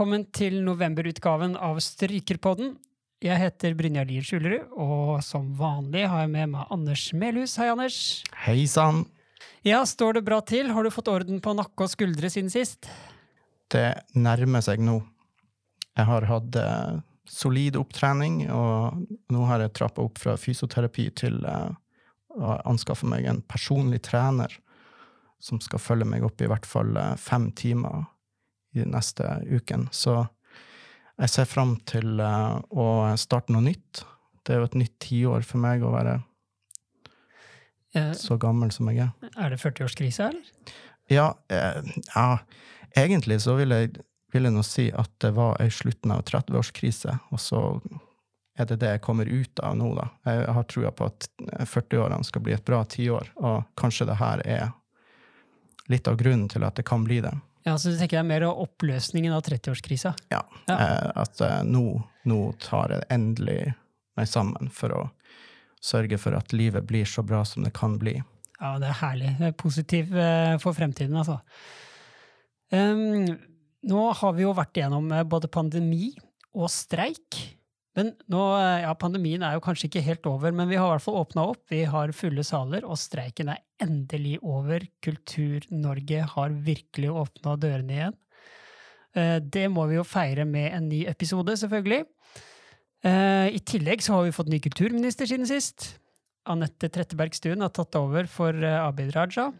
velkommen til novemberutgaven av Strykerpodden. Jeg heter Brynjar Lier Skjulerud, og som vanlig har jeg med meg Anders Melhus. Hei, Anders. Hei sann. Ja, står det bra til? Har du fått orden på nakke og skuldre siden sist? Det nærmer seg nå. Jeg har hatt eh, solid opptrening, og nå har jeg trappa opp fra fysioterapi til eh, å anskaffe meg en personlig trener som skal følge meg opp i hvert fall eh, fem timer i neste uken. Så jeg ser fram til uh, å starte noe nytt. Det er jo et nytt tiår for meg å være Eh, så gammel som jeg er. er det 40-årskrise, eller? Ja, eh, ja, egentlig så vil jeg, vil jeg nå si at det var ei slutten av 30-årskrise, og så er det det jeg kommer ut av nå, da. Jeg har trua på at 40-årene skal bli et bra tiår, og kanskje det her er litt av grunnen til at det kan bli det. Ja, så du tenker det er mer oppløsningen av 30-årskrisa? Ja. Ja. Eh, at eh, nå, nå tar jeg endelig meg sammen for å sørge for at livet blir så bra som det kan bli. Ja, det er herlig. Det er positivt eh, for fremtiden, altså. Um, nå har vi jo vært igjennom både pandemi og streik. Men nå, eh, ja, pandemien er jo kanskje ikke helt over, men vi har i hvert fall åpna opp. Vi har fulle saler, og streiken er endelig over. Kultur-Norge har virkelig åpna dørene igjen. Eh, Det må vi jo feire med en ny episode, selvfølgelig. Eh, I tillegg så har vi fått ny kulturminister siden sist. Anette Trettebergstuen har tatt over for Abid Raja.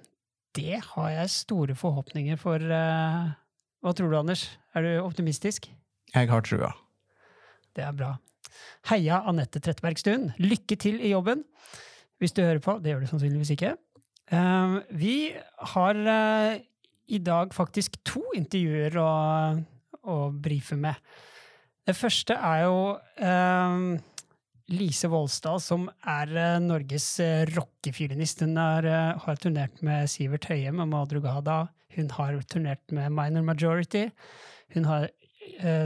Det har jeg store forhåpninger for. Hva tror du, Anders? Er du optimistisk? Jeg har trua. Det er bra. Heia Anette Trettebergstuen. Lykke til i jobben. Hvis du hører på. Det gjør du sannsynligvis ikke. Eh, vi har eh, i dag faktisk to intervjuer å, å brife med. Det første er jo eh, Lise Voldsdal, som er eh, Norges eh, rockefiolinist. Hun er, har turnert med Sivert Høyem og Madrugada. Hun har turnert med Minor Majority. Hun har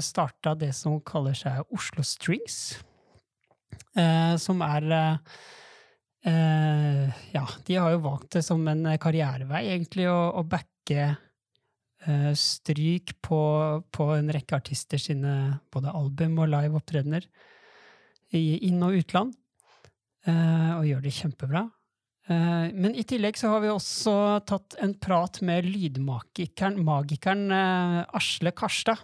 starta det som kaller seg Oslo Strings, eh, som er eh, eh, Ja, de har jo valgt det som en karrierevei, egentlig, å, backe eh, stryk på, på en rekke artister sine både album og live-opptredener i inn- og utland, eh, og gjør det kjempebra. Eh, Men i tillegg så har vi også tatt en prat med lydmagikeren magikeren, eh, Asle Karstad.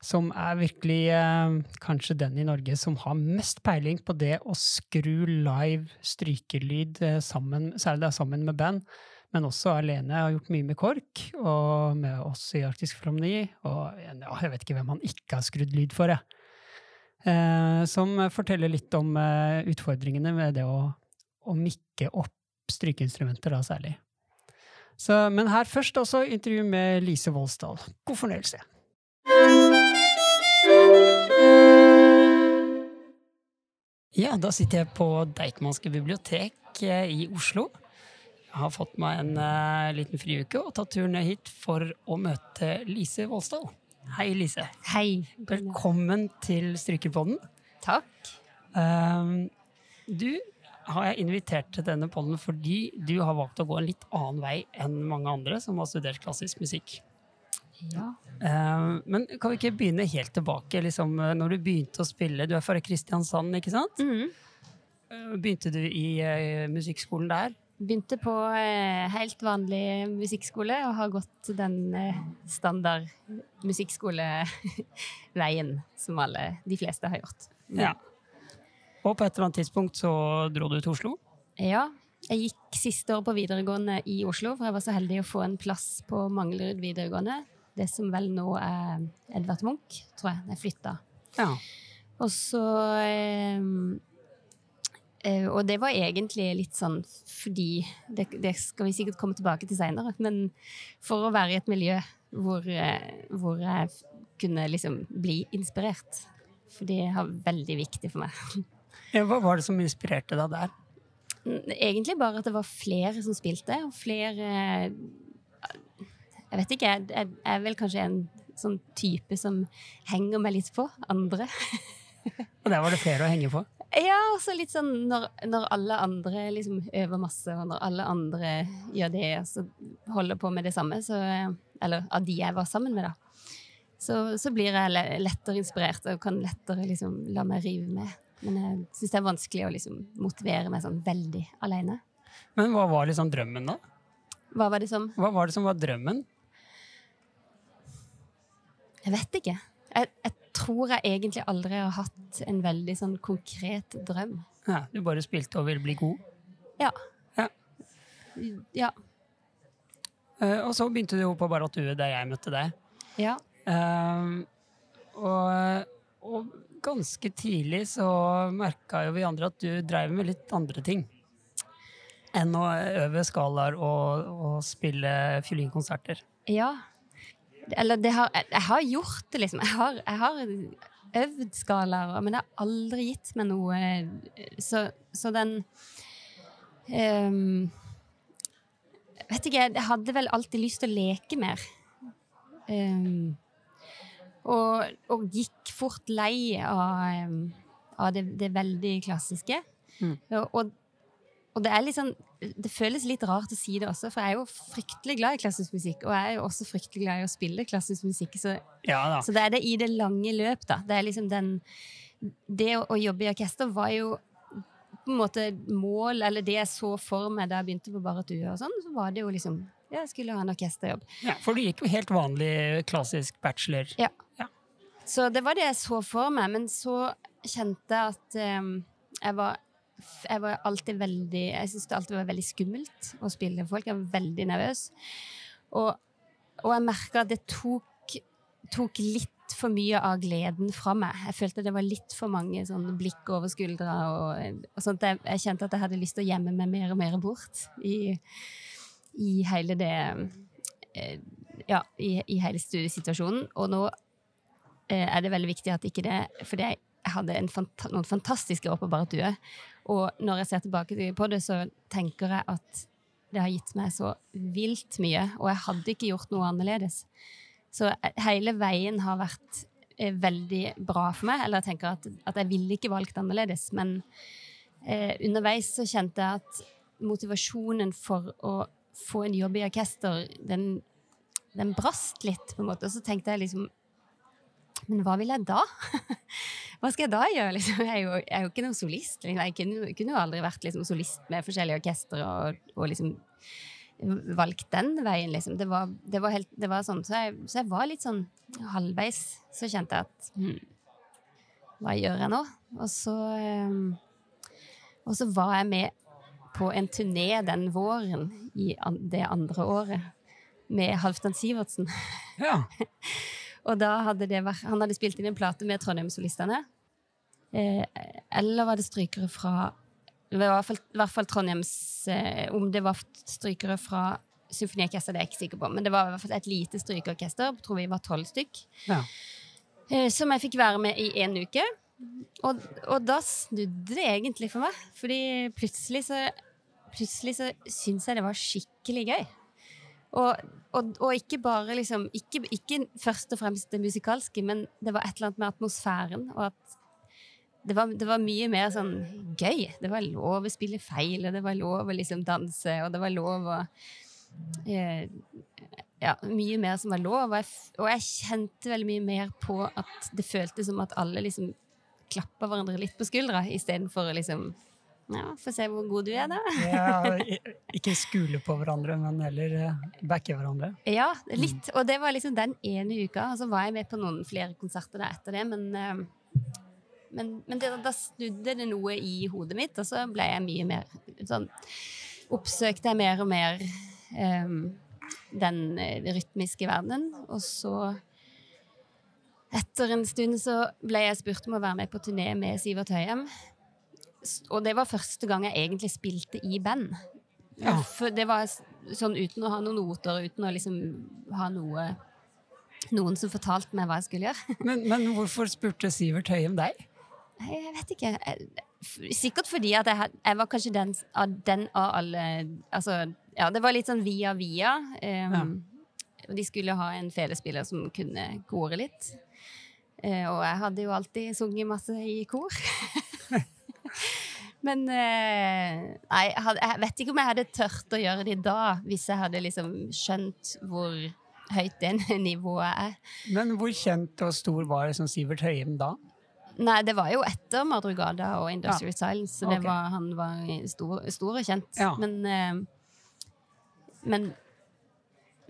Som er virkelig eh, kanskje den i Norge som har mest peiling på det å skru live strykelyd eh, sammen, særlig da sammen med band. Men også alene. Har gjort mye med KORK, og med oss i Arktisk Filharmoni. Og ja, jeg vet ikke hvem han ikke har skrudd lyd for, jeg. Eh, som forteller litt om eh, utfordringene med det å, å mikke opp strykeinstrumenter, da særlig. Så, men her først også intervju med Lise Voldsdal. God fornøyelse. Ja, da sitter jeg på Deichmanske bibliotek eh, i Oslo. Jeg har fått meg en uh, liten friuke og tatt turen ned hit for å møte Lise Voldsdal. Hei, Lise. Hei. Velkommen til Strykerpodden. Takk. Um, du har jeg invitert til denne podden fordi du har valgt å gå en litt annen vei enn mange andre som har studert klassisk musikk. Ja. Um, men kan vi ikke begynne helt tilbake, liksom, når du begynte å spille? Du er fra Kristiansand, ikke sant? Mhm. Uh, Begynte du i musikkskolen der? Begynte på eh, helt vanlig musikkskole og har gått den eh, standard musikkskoleveien som alle, de fleste har gjort. Ja. Og på et eller annet tidspunkt så dro du til Oslo? Ja. Jeg gikk siste år på videregående i Oslo, for jeg var så heldig å få en plass på Manglerud videregående. Det som vel nå er Edvard Munch, tror jeg. Jeg flytta. Ja. Og så eh, eh, Og det var egentlig litt sånn fordi det, det skal vi sikkert komme tilbake til seinere, men for å være i et miljø hvor, eh, hvor jeg kunne liksom bli inspirert. For det var veldig viktig for meg. Ja, Hva var det som inspirerte deg der? Egentlig bare at det var flere som spilte, og flere Jeg vet ikke, jeg, jeg er vel kanskje en sånn type som henger meg litt på andre. Og der var det flere å henge på? Ja, og så litt sånn når, når alle andre liksom øver masse, og når alle andre gjør det, og så holder på med det samme, så Eller av de jeg var sammen med, da. så, så blir jeg lettere inspirert og kan lettere liksom la meg rive med. Men jeg syns det er vanskelig å liksom motivere meg sånn veldig aleine. Men hva var liksom drømmen, da? Hva var det som Hva var det som var drømmen? Jeg vet ikke. Jeg, jeg tror jeg egentlig aldri har hatt en veldig sånn konkret drøm. Ja, du bare spilte og ville bli god. Ja. Ja. Ja. Uh, og så begynte du jo på Barrat Due der jeg møtte deg. ja. Uh, og, og ganske tidlig så merka jo vi andre at du dreiv med litt andre ting. Enn å øve skalaer og, og spille fiolinkonserter. Ja. Eller det har, jeg, har gjort det, liksom. Jeg har, jeg har øvd skalaer, men det har aldri gitt meg noe Så, så den um, Vet ikke, jeg hadde vel alltid lyst til å leke mer. Um, og, og gikk fort lei av, ehm, av det, det veldig klassiske. Mm. Og, og, og det er sånn Det føles litt rart å si det også, for jeg er jo fryktelig glad i klassisk musikk. Og jeg er jo også fryktelig glad i å spille klassisk musikk. Så, Ja så det er det i det lange løp, da. Det er liksom den Det å, å jobbe i orkester var jo på en måte mål, eller det jeg så for meg da jeg begynte på Barrat Due og sånn, så var det jo liksom ja, Jeg skulle ha en orkesterjobb. Ja, for du gikk jo helt vanlig klassisk bachelor. Ja. Så det var det jeg så for meg, men så kjente jeg at um, jeg var jeg var alltid veldig Jeg syns det alltid var veldig skummelt å spille folk. Jeg var veldig nervøs. Og, og jeg merka at det tok, tok litt for mye av gleden fra meg. Jeg følte det var litt for mange sånn blikk over skuldra. Og, og sånt. Jeg, jeg kjente at jeg hadde lyst til å gjemme meg mer og mer bort i, i hele det eh, Ja, i, i hele studiesituasjonen. Og nå eh, er det veldig viktig at ikke det For jeg hadde fanta noen fantastiske år på Barrat Due. Og når jeg ser tilbake på det, så tenker jeg at det har gitt meg så vilt mye. Og jeg hadde ikke gjort noe annerledes. Så eh, hele veien har vært eh, veldig bra for meg. Eller jeg tenker at, at jeg ville ikke valgt annerledes. Men eh, underveis så kjente jeg at motivasjonen for å få en jobb i orkester, den, den brast litt, på en måte. Og så tenkte jeg liksom Men hva vil jeg da? hva skal jeg da gjøre? Liksom? Jeg, er jo, jeg er jo ikke noen solist. Liksom. Jeg kunne, kunne jo aldri vært liksom, solist med forskjellige orkestre og, og liksom valgt den veien, liksom. Det var, det var, helt, det var sånn. Så jeg, så jeg var litt sånn halvveis. Så kjente jeg at hm, Hva gjør jeg nå? Og så ehm, Og så var jeg med på en turné den våren i an, det andre året med Halvdan Sivertsen. Ja. Og da hadde det vært, han hadde spilt inn en plate med Trondheim-solistene. Eh, eller var det strykere fra i hvert fall, i hvert fall Trondheims eh, Om det var strykere fra symfoniorkester, det er jeg ikke sikker på. Men det var i hvert fall et lite strykeorkester. Jeg tror vi var tolv stykk. Ja. Eh, som jeg fikk være med i én uke. Og, og da snudde det egentlig for meg. Fordi plutselig så Plutselig så syns jeg det var skikkelig gøy. Og, og, og ikke bare liksom ikke, ikke først og fremst det musikalske, men det var et eller annet med atmosfæren. Og at det var, det var mye mer sånn gøy. Det var lov å spille feil, og det var lov å liksom danse, og det var lov å eh, Ja, mye mer som var lov. Og jeg, og jeg kjente veldig mye mer på at det føltes som at alle liksom klappa hverandre litt på skuldra, istedenfor å liksom Ja, få se hvor god du er, da. Ja, ikke skule på hverandre, men heller eh, backe hverandre. Ja, litt. Og det var liksom den ene uka. Og så var jeg med på noen flere konserter der etter det, men, eh, men, men det, da snudde det noe i hodet mitt, og så ble jeg mye mer sånn Oppsøkte jeg mer og mer um, den eh, rytmiske verdenen. Og så etter en stund så ble jeg spurt om å være med på turné med Sivert Høyem. Og det var første gang jeg egentlig spilte i band. Ja. For det var sånn uten å ha noen noter, uten å liksom ha noe Noen som fortalte meg hva jeg skulle gjøre. Men, men hvorfor spurte Sivert Høyem deg? Nei, Jeg vet ikke. Sikkert fordi at jeg, jeg var kanskje den av, den av alle Altså, ja, det var litt sånn via via. Um, og De skulle ha en felespiller som kunne kore litt. Eh, og jeg hadde jo alltid sunget masse i kor. Men eh, nei, jeg, vet ikke om jeg hadde tørt å gjøre det da, hvis jeg hadde liksom skjønt hvor høyt det nivået er. Men hvor kjent og stor var sånn Sivert Høyem da? Nei, det var jo etter Madrugada og Industrial Silence, så det Ok. var, han var stor, stor og kjent. Ja. Men, eh, men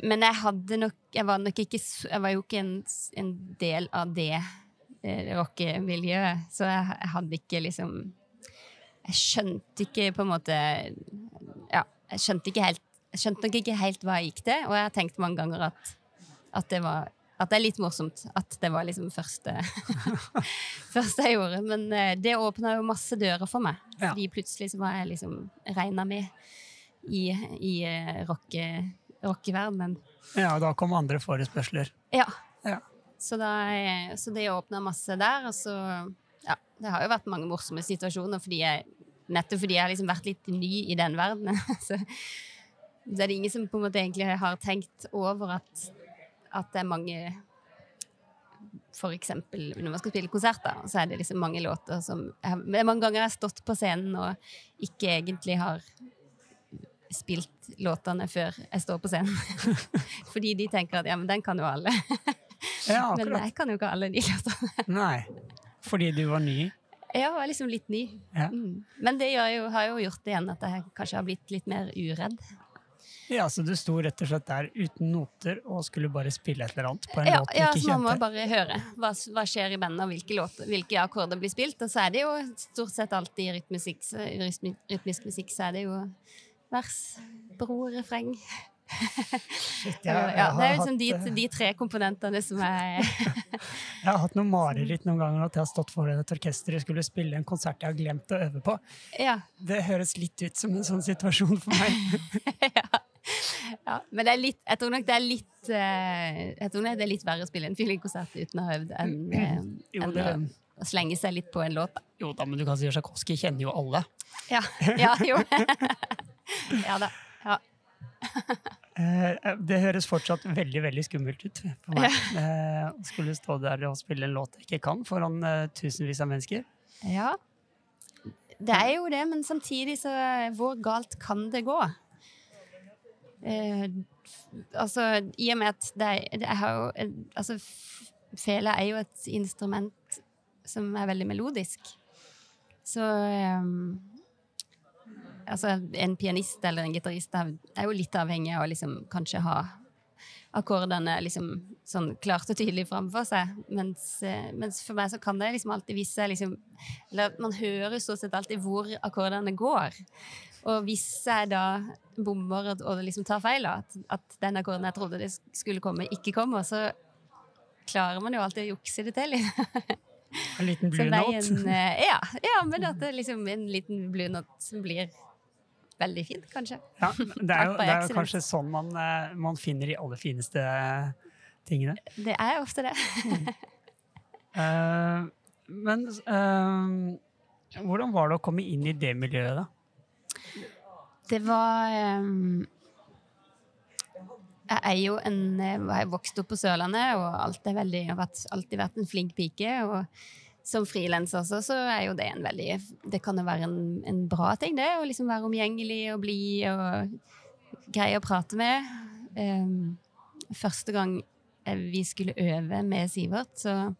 Men jeg hadde nok Jeg var nok ikke Jeg var jo ikke en, en del av det eh, rockemiljøet, så jeg, jeg hadde ikke liksom Jeg skjønte ikke på en måte Ja, jeg skjønte ikke helt Jeg skjønte nok ikke helt hva jeg gikk til, og jeg har tenkt mange ganger at, at det var at det er litt morsomt at det var liksom første første jeg gjorde. Men eh, det åpna jo masse dører for meg. Ja. Fordi plutselig så var jeg liksom regna med i, i eh, rocke, rockeverdenen. Ja, og da kom andre forespørsler. Ja. Ja. Så, da, eh, så det åpna masse der. Og så Ja, det har jo vært mange morsomme situasjoner fordi jeg Nettopp fordi jeg har liksom vært litt ny i den verdenen. så, så er det ingen som på en måte egentlig har tenkt over at, at det er mange For eksempel når man skal spille konserter, så er det liksom mange låter som jeg, Det er mange ganger jeg har stått på scenen og ikke egentlig har spilt låtene før jeg står på scenen. Fordi de tenker at ja, men den kan jo alle. Ja, Men jeg kan jo ikke alle de låtene. Nei. Fordi du var ny? Jeg var liksom litt ny. Ja. Mm. Men det jo, har jo gjort det igjen at jeg kanskje har blitt litt mer uredd. Ja, så du sto rett og slett der uten noter og skulle bare spille et eller annet på en Ja, låt du ja ikke så man må kjente? bare høre hva, hva skjer i bandet, og hvilke, låter, hvilke akkorder blir spilt. Og så er det jo stort sett alltid i rytmusikk, så- i rytmi- rytmisk musikk så er det jo vers, bro, refreng. Shit, jeg, jeg, ja, det er liksom hatt, de, de tre komponentene som er jeg har hatt noen mareritt noen ganger at jeg har stått foran et orkester og skulle spille en konsert jeg har glemt å øve på. Ja. Det høres litt ut som en sånn situasjon for meg. ja. ja. Men det er litt, jeg tror nok det er litt eh, Jeg tror nok det er litt verre å spille en feelingkonsert uten å ha øvd enn en, en, en, å, å slenge seg litt på en låt. Da. jo da, men du kan si Tsjajkovskij kjenner jo alle. Ja, ja jo. ja da. Ja. Eh, det høres fortsatt veldig veldig skummelt ut for meg. Ja. å skulle stå der og spille en låt jeg ikke kan, foran eh, tusenvis av mennesker. ja. Det er jo det, men samtidig så Hvor galt kan det gå? Eh, altså, i og med at det det er jo Altså, fele er jo et instrument som er veldig melodisk. Så eh, Altså, en pianist eller en gitarist er jo litt avhengig av å liksom kanskje ha akkordene liksom sånn klart og tydelig framfor seg. Mens, eh, mens for meg så kan det liksom alltid vise liksom Eller man hører jo stort sett alltid hvor akkordene går. Og hvis jeg da bommer og, og liksom tar feil, at, at den akkorden jeg trodde det skulle komme, ikke kommer, så klarer man jo alltid å jukse det til. En liten blue note. eh, ja, ja, men at det liksom en liten blue note som blir veldig fint, kanskje. Ja, det er jo, det er jo kanskje sånn man, eh, man finner de aller fineste tingene. Det er ofte det. uh, men uh, hvordan var det å komme inn i det miljøet, da? Det var um Jeg er jo en Jeg vokst opp på Sørlandet og veldig, har vært, alltid vært en flink pike. Og som frilanser også, så er jo det en veldig Det kan jo være en, en bra ting, det. Å liksom være omgjengelig og blid og greie å prate med. Um, første gang vi skulle øve med Sivert, så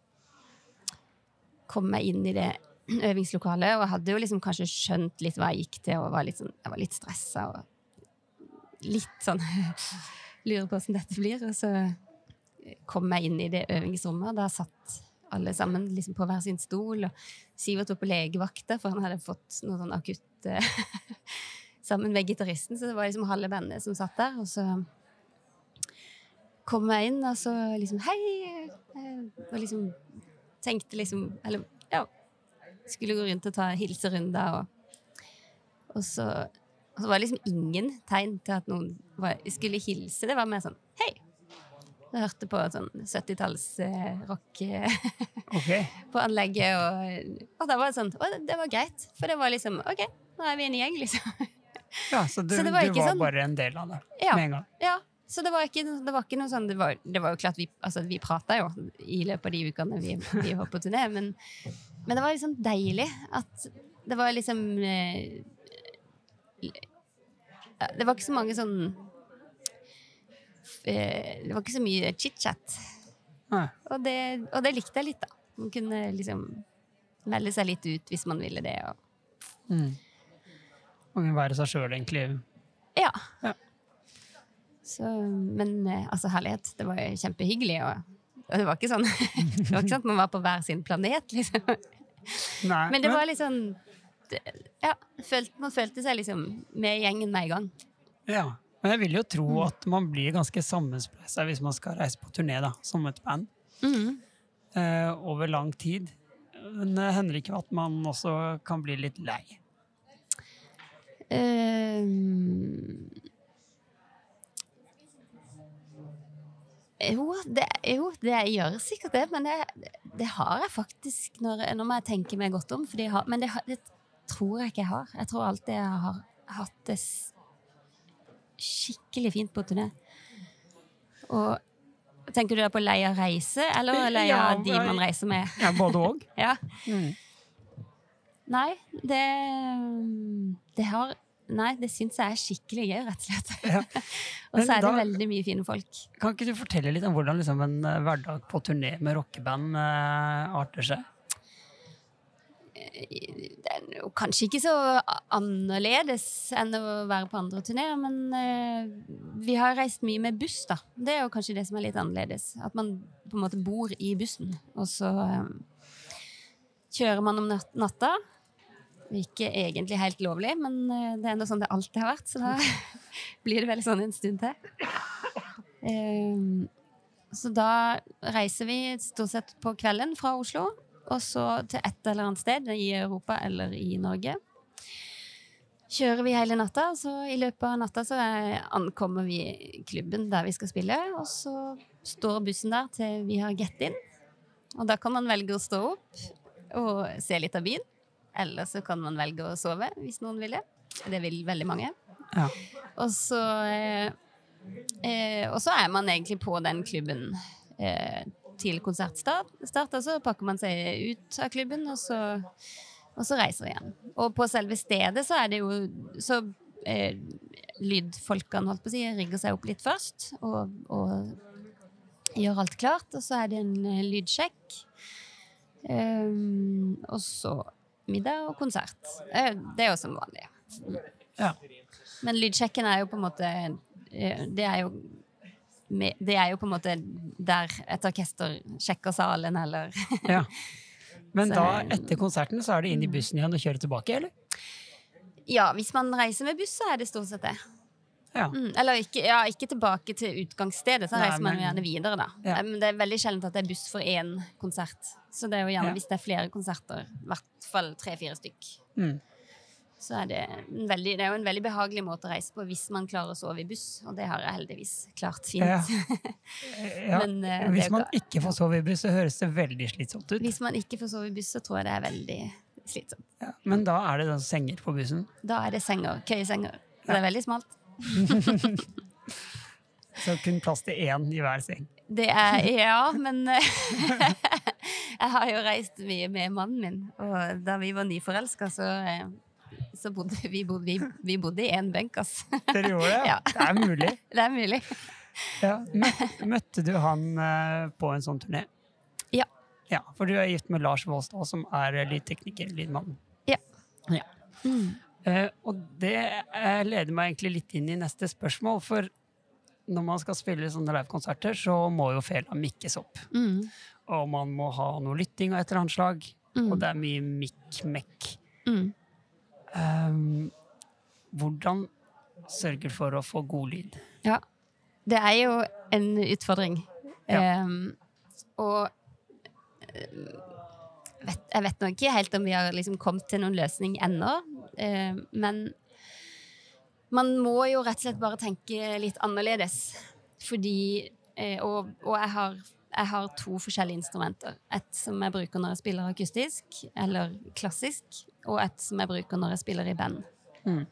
kom jeg inn i det øvingslokalet, og hadde jo liksom kanskje skjønt litt hva jeg gikk til, og var litt sånn, jeg var litt stressa og litt sånn Lurer på åssen dette blir. Og så kom jeg inn i det øvingsrommet, og da satt alle sammen liksom på hver sin stol, og Sivert var på legevakta, for han hadde fått noe sånn akutt eh, sammen med gitaristen, så det var liksom halve bandet som satt der, og så kom jeg inn, og så liksom Hei! eh, Og liksom tenkte liksom Eller ja, skulle gå rundt og ta hilserunder, og, og, så, og så var det liksom ingen tegn til at noen var, skulle hilse. Det var mer sånn hei. Jeg hørte på sånn 70-talls-rock okay. på anlegget, og, og da var det sånn Å, det, var greit. For det var liksom OK, nå er vi en gjeng, liksom. ja, Så du, Så var, du var sånn- bare en del av det Ja. med en gang? Ja, så det var ikke, det var ikke noe sånn Det var, det var jo klart vi, altså, vi prata jo i løpet av de ukene vi, vi var på turné, men, men det var liksom deilig at det var liksom eh, Det var ikke så mange sånn eh, Det var ikke så mye chit-chat. Og det, og det likte jeg litt, da. Man kunne liksom melde seg litt ut hvis man ville det. Og, Mm. Man være seg sjøl, egentlig. ja. Ja. Så, men eh, altså, herlighet, det var kjempehyggelig. Og, og det var ikke sånn Det var ikke sånn at man var på hver sin planet, liksom. Nei, Men det var litt sånn det, Ja, følte, man følte seg liksom med gjengen med en gang. ja. Men jeg vil jo tro Mm. at man blir ganske sammenspleisa hvis man skal reise på turné da, som et band Mm. eh, over lang tid. Men det hender ikke at man også kan bli litt lei. Ehm. jo, det, jo, det gjør sikkert det, men det, det har jeg faktisk når, nå må jeg tenke meg godt om. Fordi jeg har, men det, det tror jeg ikke jeg har. Jeg tror alltid jeg har hatt det skikkelig fint på turné. Og Tenker du da på lei av reise, eller leie Ja, av de man reiser med? Ja, både òg. Ja. Mm. Nei, det Det har Nei, det syns jeg er skikkelig gøy, rett og slett. Ja. og så er det veldig mye fine folk. Kan ikke du fortelle litt om hvordan liksom, en eh, hverdag på turné med rockeband uh, arter seg? Jo kanskje ikke så annerledes enn å være på andre turneer, men uh, vi har reist mye med buss, da. Det er jo kanskje det som er litt annerledes. At man på en måte bor i bussen, og så um, kjører man om nat natta. Ikke egentlig helt lovlig, men uh, det er nå sånn det alltid har vært, så da blir det vel sånn en stund til. Um, så da reiser vi stort sett på kvelden fra Oslo, og så til et eller annet sted i Europa eller i Norge. Kjører vi hele natta, så i løpet av natta så er- ankommer vi klubben der vi skal spille, og så står bussen der til vi har get in. Og da kan man velge å stå opp og se litt av byen. Eller så kan man velge å sove, hvis noen vil det. Det vil veldig mange. Ja. Og så eh, eh, Og så er man egentlig på den klubben eh, til konsertstart, start, så pakker man seg ut av klubben, og så, og så reiser vi igjen. Og på selve stedet så er det jo Så eh, lydfolkene, holdt på å si, rigger seg opp litt først, og, og gjør alt klart, og så er det en eh, lydsjekk. Um, og så middag og konsert. Eh, Det er jo som vanlig. Ja. Men lydsjekken er jo på en måte Det er jo det er jo på en måte der et orkester sjekker salen, eller ja. Men Så- da, etter konserten, så er det inn i bussen igjen og kjøre tilbake, eller? Ja, hvis man reiser med buss, så er det stort sett det. Ja. Mm, eller ikke, ja, ikke tilbake til utgangsstedet, så Nei, reiser man men- gjerne videre, da. Ja. Men det er veldig sjelden at det er buss for én konsert. Så det er jo gjerne hvis det er flere konserter, i hvert fall tre-fire stykk. Mm. Så er det, en veldig, det er jo en veldig behagelig måte å reise på hvis man klarer å sove i buss, og det har jeg heldigvis klart fint. Ja. Ja. Men, eh, Hvis man ikke- får sove i buss, så høres det veldig slitsomt ut. Hvis man ikke får sove i buss, så tror jeg det er veldig slitsomt. Ja. Men da er det da senger på bussen. Da er det senger, køyesenger. Det er veldig smalt. Så kun plass til én i hver seng. Det er Ja, men Jeg har jo reist mye med mannen min, og da vi var nyforelska, så, eh, så bodde vi, bodde, vi, vi bodde i én benk, altså. Dere gjorde det? Ja. Det er mulig. Det er mulig. Ja. Møtte, du han eh, på en sånn turné? Ja. Ja, For du er gift med Lars Vålstad, som er lydtekniker, lydmann. Ja. Ja. Eh, og det eh, leder meg egentlig litt inn i neste spørsmål, for når man skal spille sånne livekonserter, så må jo fela mikkes opp. Mm. Og man må ha noe lytting av et eller annet slag. Mm. Og det er mye mikk-mekk. Mm. Um, hvordan sørger du for å få god lyd? Ja. Det er jo en utfordring. Ja. Um, og ehm, vet, jeg vet nå ikke helt om vi har liksom kommet til noen løsning ennå, um, men man må jo rett og slett bare tenke litt annerledes. Fordi eh, Og, og jeg, har, jeg har to forskjellige instrumenter. Et som jeg bruker når jeg spiller akustisk, eller klassisk, og et som jeg bruker når jeg spiller i band. Mm.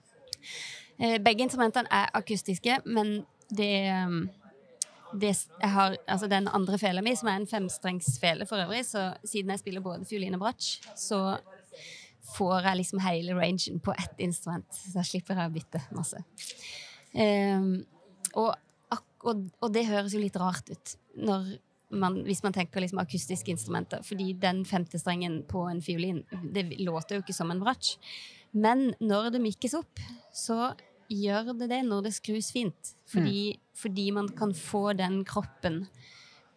Eh, Begge instrumentene er akustiske, men det, um, det jeg har, altså Den andre fela mi, som er en femstrengsfele for øvrig, så siden jeg spiller både fiolin og bratsj, så får jeg liksom hele rangen på ett instrument. Så da slipper jeg å bytte masse. Um, og og, og det høres jo litt rart ut når man, hvis man tenker liksom akustiske instrumenter. Fordi den femte strengen på en fiolin det låter jo ikke som en bratsj. Men når det mikkes opp, så gjør det det når det skrus fint. Fordi, mm. fordi man kan få den kroppen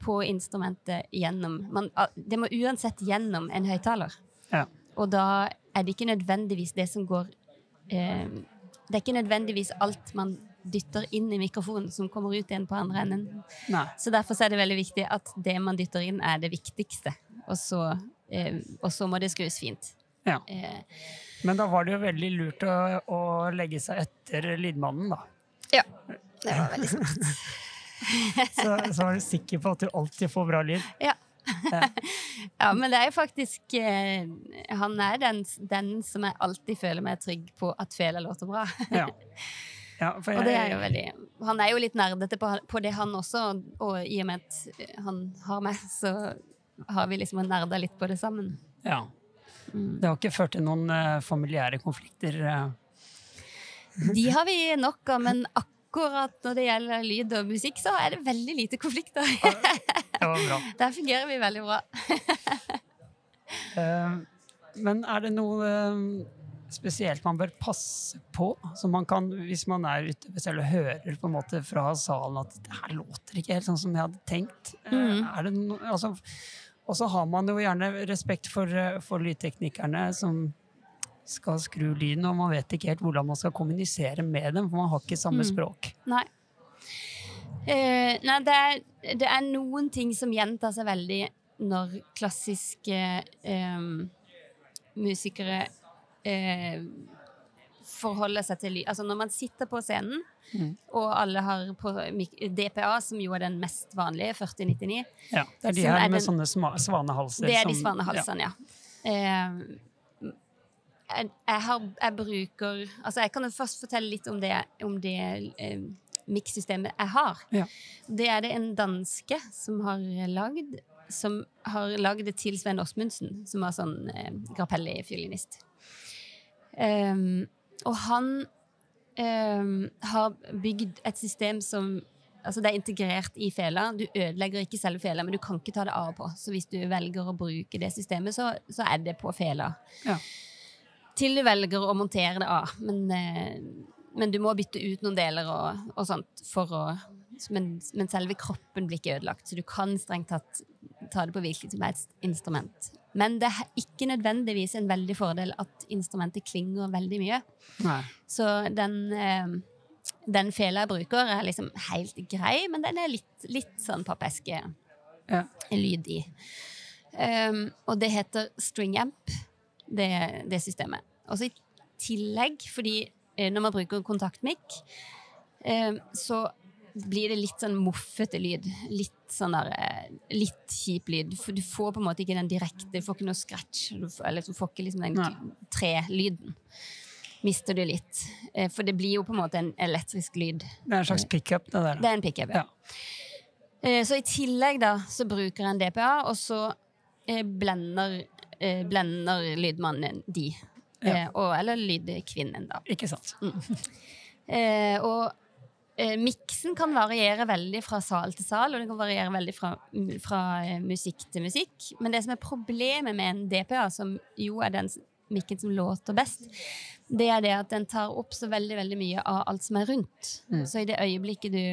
på instrumentet gjennom man, Det må uansett gjennom en høyttaler. Ja. Og da er det ikke nødvendigvis det som går eh, Det er ikke nødvendigvis alt man dytter inn i mikrofonen, som kommer ut igjen på andre enden. Nei. Så derfor er det veldig viktig at det man dytter inn, er det viktigste. Og så, eh, og så må det skrus fint. Ja. Eh. Men da var det jo veldig lurt å, å legge seg etter lydmannen, da. Ja. Det var veldig smart. så, så er du sikker på at du alltid får bra lyd. Ja. ja, men det er jo faktisk eh, Han er den, den, som jeg alltid føler meg trygg på at fela låter bra. ja. Ja, jeg, og det er jo veldig Han er jo litt nerdete på, på, det, han også, og i og med at han har meg, så har vi liksom nerda litt på det sammen. Ja. Mm. Det har ikke ført til noen uh, familiære konflikter? Uh. De har vi nok av, men akkurat når det gjelder lyd og musikk, så er det veldig lite konflikter. det var bra. Der fungerer vi veldig bra. uh, men er det noe spesielt man bør passe på? Så man kan, hvis man er ute selv og hører på en måte fra salen at det her låter ikke helt sånn som jeg hadde tenkt. Mm. Er det no, altså, og så har man jo gjerne respekt for, for lydteknikerne som skal skru lyden, og man vet ikke helt hvordan man skal kommunisere med dem, for man har ikke samme mm. språk. Nei. Uh, nei, det er, det er, noen ting som gjentar seg veldig når klassiske um, musikere uh, forholde seg til lyd. Altså når man sitter på scenen, mm. og alle har på DPA, som jo er den mest vanlige, 4099 Ja, Det er de her med den, sånne svanehalser. Det er de svanehalsene, ja. ja. Eh, jeg, jeg, har, jeg, bruker Altså, jeg kan jo først fortelle litt om det, om det eh, mikssystemet jeg har. Ja. Det er det en danske som har lagd. Som har lagd det til Svein Åsmundsen, som var sånn eh, Grappelli-fiolinist. Um, og han um, har bygd et system som Altså det er integrert i fela. Du ødelegger ikke selve fela, men du kan ikke ta det av og på. Så hvis du velger å bruke det systemet, så, så er det på fela. Ja til du velger å montere det av. Men, eh, men du må bytte ut noen deler og, og sånt for å men, men, selve kroppen blir ikke ødelagt, så du kan strengt tatt ta det på hvilket som helst instrument. Men det er ikke nødvendigvis en veldig fordel at instrumentet klinger veldig mye. Nei. Så den, eh, den fela jeg bruker, er liksom helt grei, men den er litt, litt sånn pappeske ja. i. Um, og det heter string amp det, det systemet. Og så i tillegg, fordi eh, når man bruker kontaktmikk, eh, så blir det litt sånn moffete lyd. Litt sånn der, eh, litt kjip lyd. For du får på en måte ikke den direkte, du får ikke noe scratch. Du får, eller du får ikke liksom den tre-lyden. Mister du litt. For det blir jo på en måte en elektrisk lyd. Det er en slags pickup, det der. Det er en pickup, ja. ja. Så i tillegg da, så bruker en DPA, og så blender eh, blender lydmannen de. Ja. Eh, og, eller lydkvinnen, da. Ikke sant. Mm. Eh, og eh, miksen kan variere veldig fra sal til sal, og det kan variere veldig fra, fra eh, musikk til musikk. Men det som er problemet med en DPA, som jo er den mikken som låter best, det er det at den tar opp så veldig, veldig mye av alt som er rundt. Mm. Så i det øyeblikket du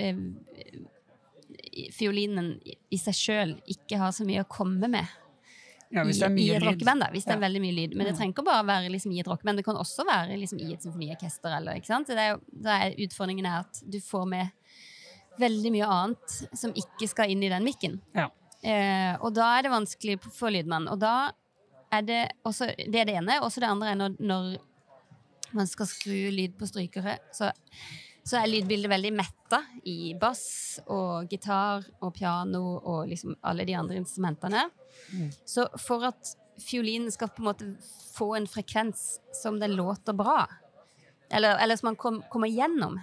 eh, fiolinen i seg sjøl ikke har så mye å komme med, ja, hvis det er mye i et rockeband. da, Hvis det er veldig mye lyd. Men det trenger ikke bare være liksom, i et rockeband, det kan også være liksom, i et symfoniorkester. Eller, ikke sant? Er da er utfordringen er at du får med veldig mye annet som ikke skal inn i den mikken. Ja. Eh, og da er det vanskelig for lydmann. Og da er det også Det er det ene. Og det andre er når, når man skal skru lyd på strykere, så, så er lydbildet veldig metta i bass og gitar og piano og liksom alle de andre instrumentene. Mm. Så for at fiolinen skal på en måte få en frekvens som den låter bra, eller, eller som man kom, kommer gjennom,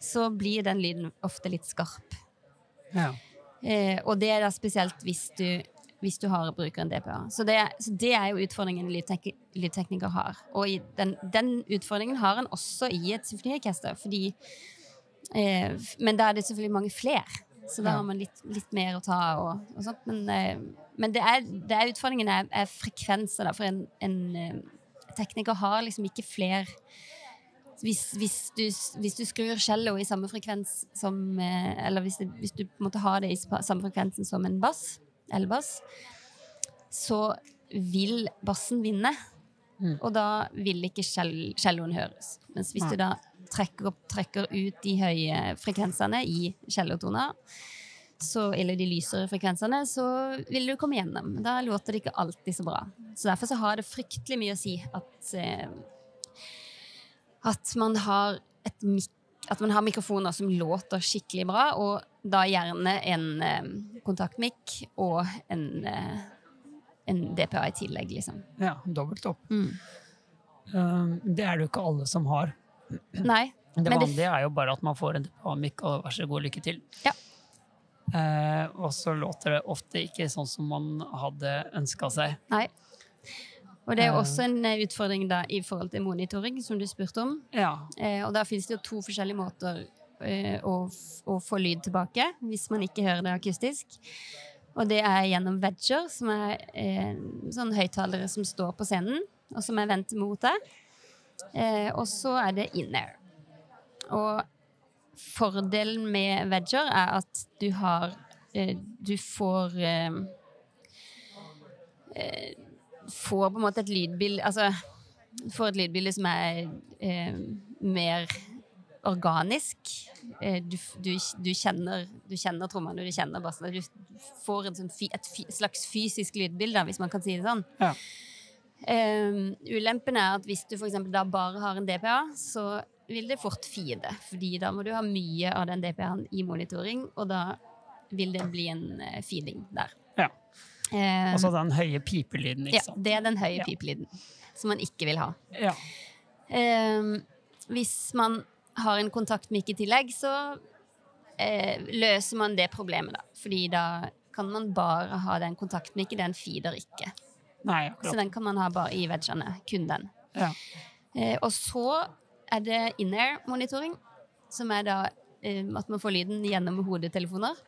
så blir den lyden ofte litt skarp. Ja. Eh, og det er da spesielt hvis du, hvis du har bruker en DPA. Så det, så det er jo utfordringen lydtek lydtekniker har. Og den, den, utfordringen har en også i et symfoniorkester, fordi Eh, men da er det selvfølgelig mange flere, så da har man litt, litt mer å ta og, og sånt. Men, eh, men det, er, det er utfordringen er, er frekvenser, da. For en, en eh, tekniker har liksom ikke flere hvis, hvis, du, hvis du skrur cello i samme frekvens som eh, Eller hvis, det, hvis du på en måte har det i samme frekvensen som en bass, elbass, så vil bassen vinne. Mm. Og da vil ikke cell- celloen høres. Mens hvis Nei. du da trekker, opp, trekker ut de høye frekvensene i cellotoner, eller de lysere frekvensene, så vil du komme gjennom. Da låter det ikke alltid så bra. Så derfor så har det fryktelig mye å si at eh, at man har et mik at man har mikrofoner som låter skikkelig bra, og da gjerne en eh, kontaktmikk og en, eh, en DPA i tillegg, liksom. Ja, dobbelt opp. Mm. Um, det er det jo ikke alle som har. Nei. Det Men det- vanlige er jo bare at man får en DPA-mikk, og vær så god, lykke til. Ja. Eh, og så låter det ofte ikke sånn som man hadde ønska seg. Nei. Og det er jo Eh. også en eh, utfordring da i forhold til monitoring, som du spurte om. Ja. Eh, og da finnes det jo to forskjellige måter eh, å, å få lyd tilbake, hvis man ikke hører det akustisk. Og det er gjennom wedger, som er eh, sånne høyttalere som står på scenen, og som er vendt mot deg. Eh, og så er det in-air. Og fordelen med wedger er at du har eh, Du får eh, eh, Får på en måte et lydbilde Altså får et lydbilde som er mer organisk. Eh, du, du, du kjenner, du kjenner trommene, du kjenner bassene. Du får en sånn et slags fysisk lydbilde, hvis man kan si det sånn. Ja. Um, ulempen er at hvis du for da bare har en DPA, så vil det fort feede. Fordi da må du ha mye av den DPA-en i monitoring, og da vil det bli en uh, feeding der. Ja. Um, Altså den høye pipelyden, ikke ja, det er den høye Ja. pipelyden som man ikke vil ha. Ja. Um, hvis man har en kontaktmikk i tillegg, så eh, løser man det problemet, da. Fordi da kan man bare ha den kontaktmikken, den feeder ikke. Nei, Så den kan man ha bare i vegene. kun den. Ja. Eh, og så er det in-air-monitoring, som er da eh, at man får lyden gjennom hodetelefoner.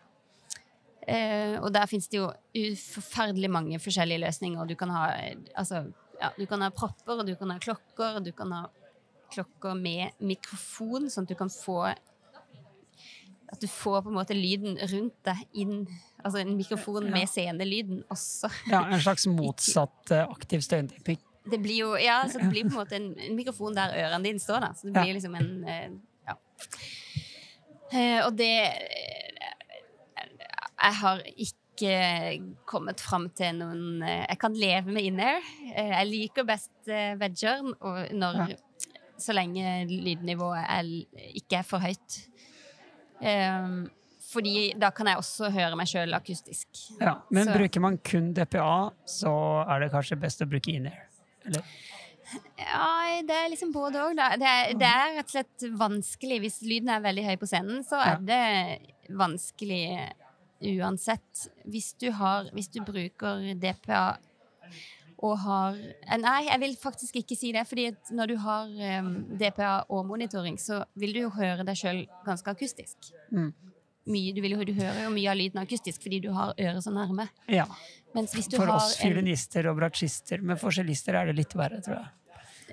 Eh, og der finnes det jo forferdelig mange forskjellige løsninger. Du kan ha, eh, altså, ja, du kan ha propper, du kan ha klokker, du kan ha klokker med mikrofon, sånn at du kan få At du får på en måte lyden rundt deg inn Altså en mikrofon Ja. med scenelyden også. ja, en slags motsatt eh, aktiv støydemping. Det blir jo ja, så det blir på en måte en, en mikrofon der ørene dine står. Da. Så det Ja. blir liksom en eh, Ja. Eh, og det Jeg har ikke kommet fram til noen Jeg kan leve med in-air. Jeg liker best wedger når, Ja. Så lenge lydnivået er, ikke er for høyt. Um, fordi da kan jeg også høre meg sjøl akustisk. Ja. Men Så- bruker man kun DPA, så er det kanskje best å bruke in-air. Eller? Ja, det er liksom både òg, da. Det er, det er rett og slett vanskelig. Hvis lyden er veldig høy på scenen, så er det vanskelig uansett. Hvis du har Hvis du bruker DPA og har eh, Nei, jeg vil faktisk ikke si det. fordi når du har um, DPA og monitoring, så vil du jo høre deg sjøl ganske akustisk. Mm. Mye, du, vil, du hører jo mye av lyden akustisk fordi du har øret så nærme. Ja. Mens hvis du For har oss fiolinister og bratsjister, men for cellister er det litt verre, tror jeg.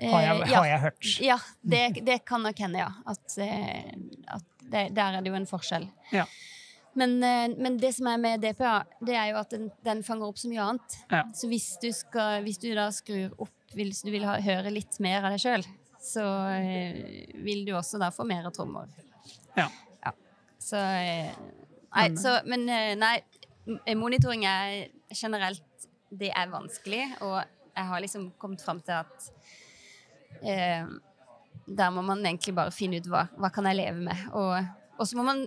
eh, Har jeg, ja. har jeg hørt. Ja, det, det kan nok hende, ja. At, eh, at det, der er det jo en forskjell. Ja. Men, eh, men det som er med DPA, det er jo at den, den fanger opp så mye annet. Ja. Så hvis du, skal, hvis du da skrur opp, hvis du vil ha, høre litt mer av deg sjøl, så eh, vil du også da få mer trommer. Ja. Så eh, Nei, så, men nei, monitoring er generelt Det er vanskelig, og jeg har liksom kommet fram til at eh, der må man egentlig bare finne ut hva, hva kan jeg leve med. Og, og så må man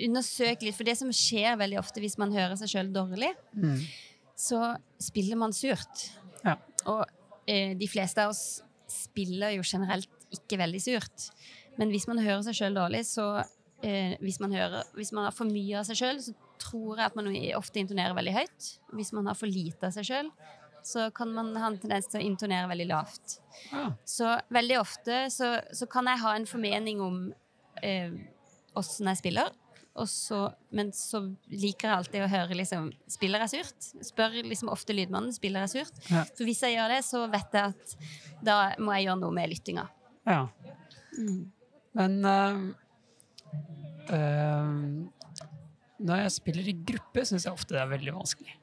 undersøke litt, for det som skjer veldig ofte hvis man hører seg sjøl dårlig, Mm. så spiller man surt. Ja. Og eh, de fleste av oss spiller jo generelt ikke veldig surt. Men hvis man hører seg sjøl dårlig, så eh, hvis, man hører, hvis man har for mye av seg sjøl, så tror jeg at man ofte intonerer veldig høyt. Hvis man har for lite av seg sjøl, så kan man ha en tendens til å intonere veldig lavt. Ja. Så veldig ofte så, så kan jeg ha en formening om eh, jeg spiller. Og så, men så liker jeg alltid å høre liksom, spiller jeg surt. Spør liksom ofte lydmannen spiller jeg surt. Ja. For hvis jeg gjør det, så vet jeg at da må jeg gjøre noe med lyttinga. Ja. Mm. Men eh, eh, når jeg spiller i gruppe, syns jeg ofte det er veldig vanskelig.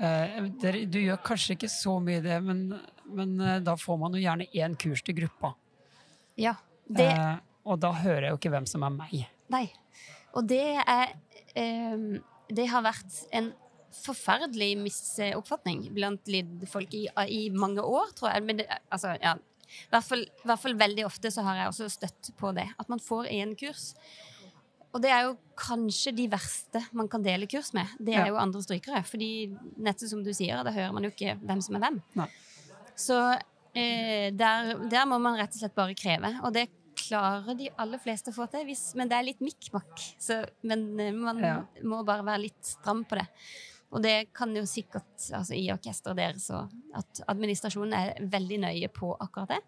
Uh, der, du gjør kanskje ikke så mye det, men, men eh, da får man jo gjerne én kurs til gruppa. Ja. Det, Eh, og da hører jeg jo ikke hvem som er meg. Nei. Og det er ehm, Det har vært en forferdelig misoppfatning blant lydfolk i, i mange år, tror jeg. Men det, altså, ja. I hvert, fall, I hvert fall veldig ofte så har jeg også støtt på det. At man får én kurs. Og det er jo kanskje de verste man kan dele kurs med. Det er Ja. jo andre strykere. Fordi nettopp som du sier, da hører man jo ikke hvem som er hvem. Nei. Så eh, der, der må man rett og slett bare kreve. Og det klarer de aller fleste å få til, hvis, men det er litt mikk-makk. Men eh, man Ja. må bare være litt stram på det. Og det kan jo sikkert altså i orkesteret deres og at administrasjonen er veldig nøye på akkurat det.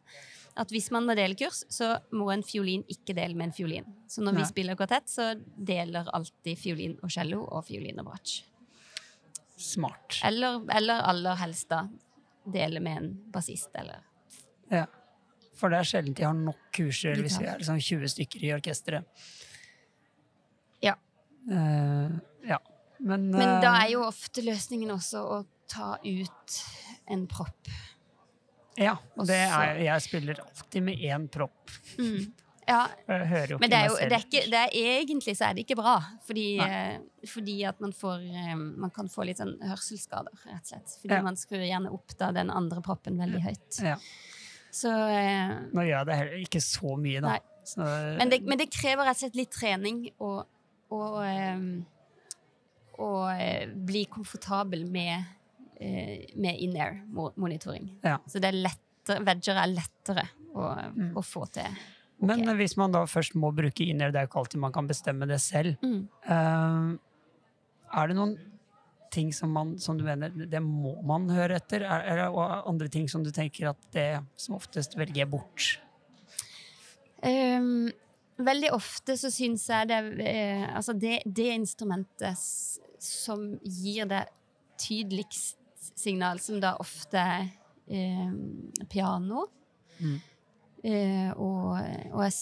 At hvis man må dele kurs, så må en fiolin ikke dele med en fiolin. Så når Nei. vi spiller kvartett, så deler alltid fiolin og cello og fiolin og bratsj. Smart. Eller, eller aller helst da dele med en bassist, eller Ja. For det er sjelden de har nok kurser hvis vi er liksom 20 stykker i orkesteret. Ja. Uh, ja. Men, Men da eh, er jo ofte løsningen også å ta ut en propp. Ja, og det er, jeg spiller alltid med én propp. Ja, hører jo men det er jo det er ikke, det er, egentlig så er det ikke bra. Fordi, eh, fordi at man får Man kan få litt sånn hørselsskader, rett og slett. Fordi Ja. man skrur gjerne opp da den andre proppen veldig høyt. Ja. Så eh, Nå gjør jeg det heller ikke så mye, da. Så, men, det, men det krever rett og slett litt trening å, å, eh, eh, bli komfortabel med, eh, med in-air-monitoring. Ja. Så det er lettere, vegger er lettere å, Mm. å få til. Men hvis man da først må bruke in-air, det er jo ikke alltid man kan bestemme det selv. Mm. Uh, er det noen ting som, man, som du mener det må man høre etter? Er, og andre ting som du tenker at det som oftest velger bort? Um, veldig ofte så syns jeg det eh, Altså, det, det instrumentet som gir det tydeligst signal, som da ofte er eh, piano Mm. eh, og, og jeg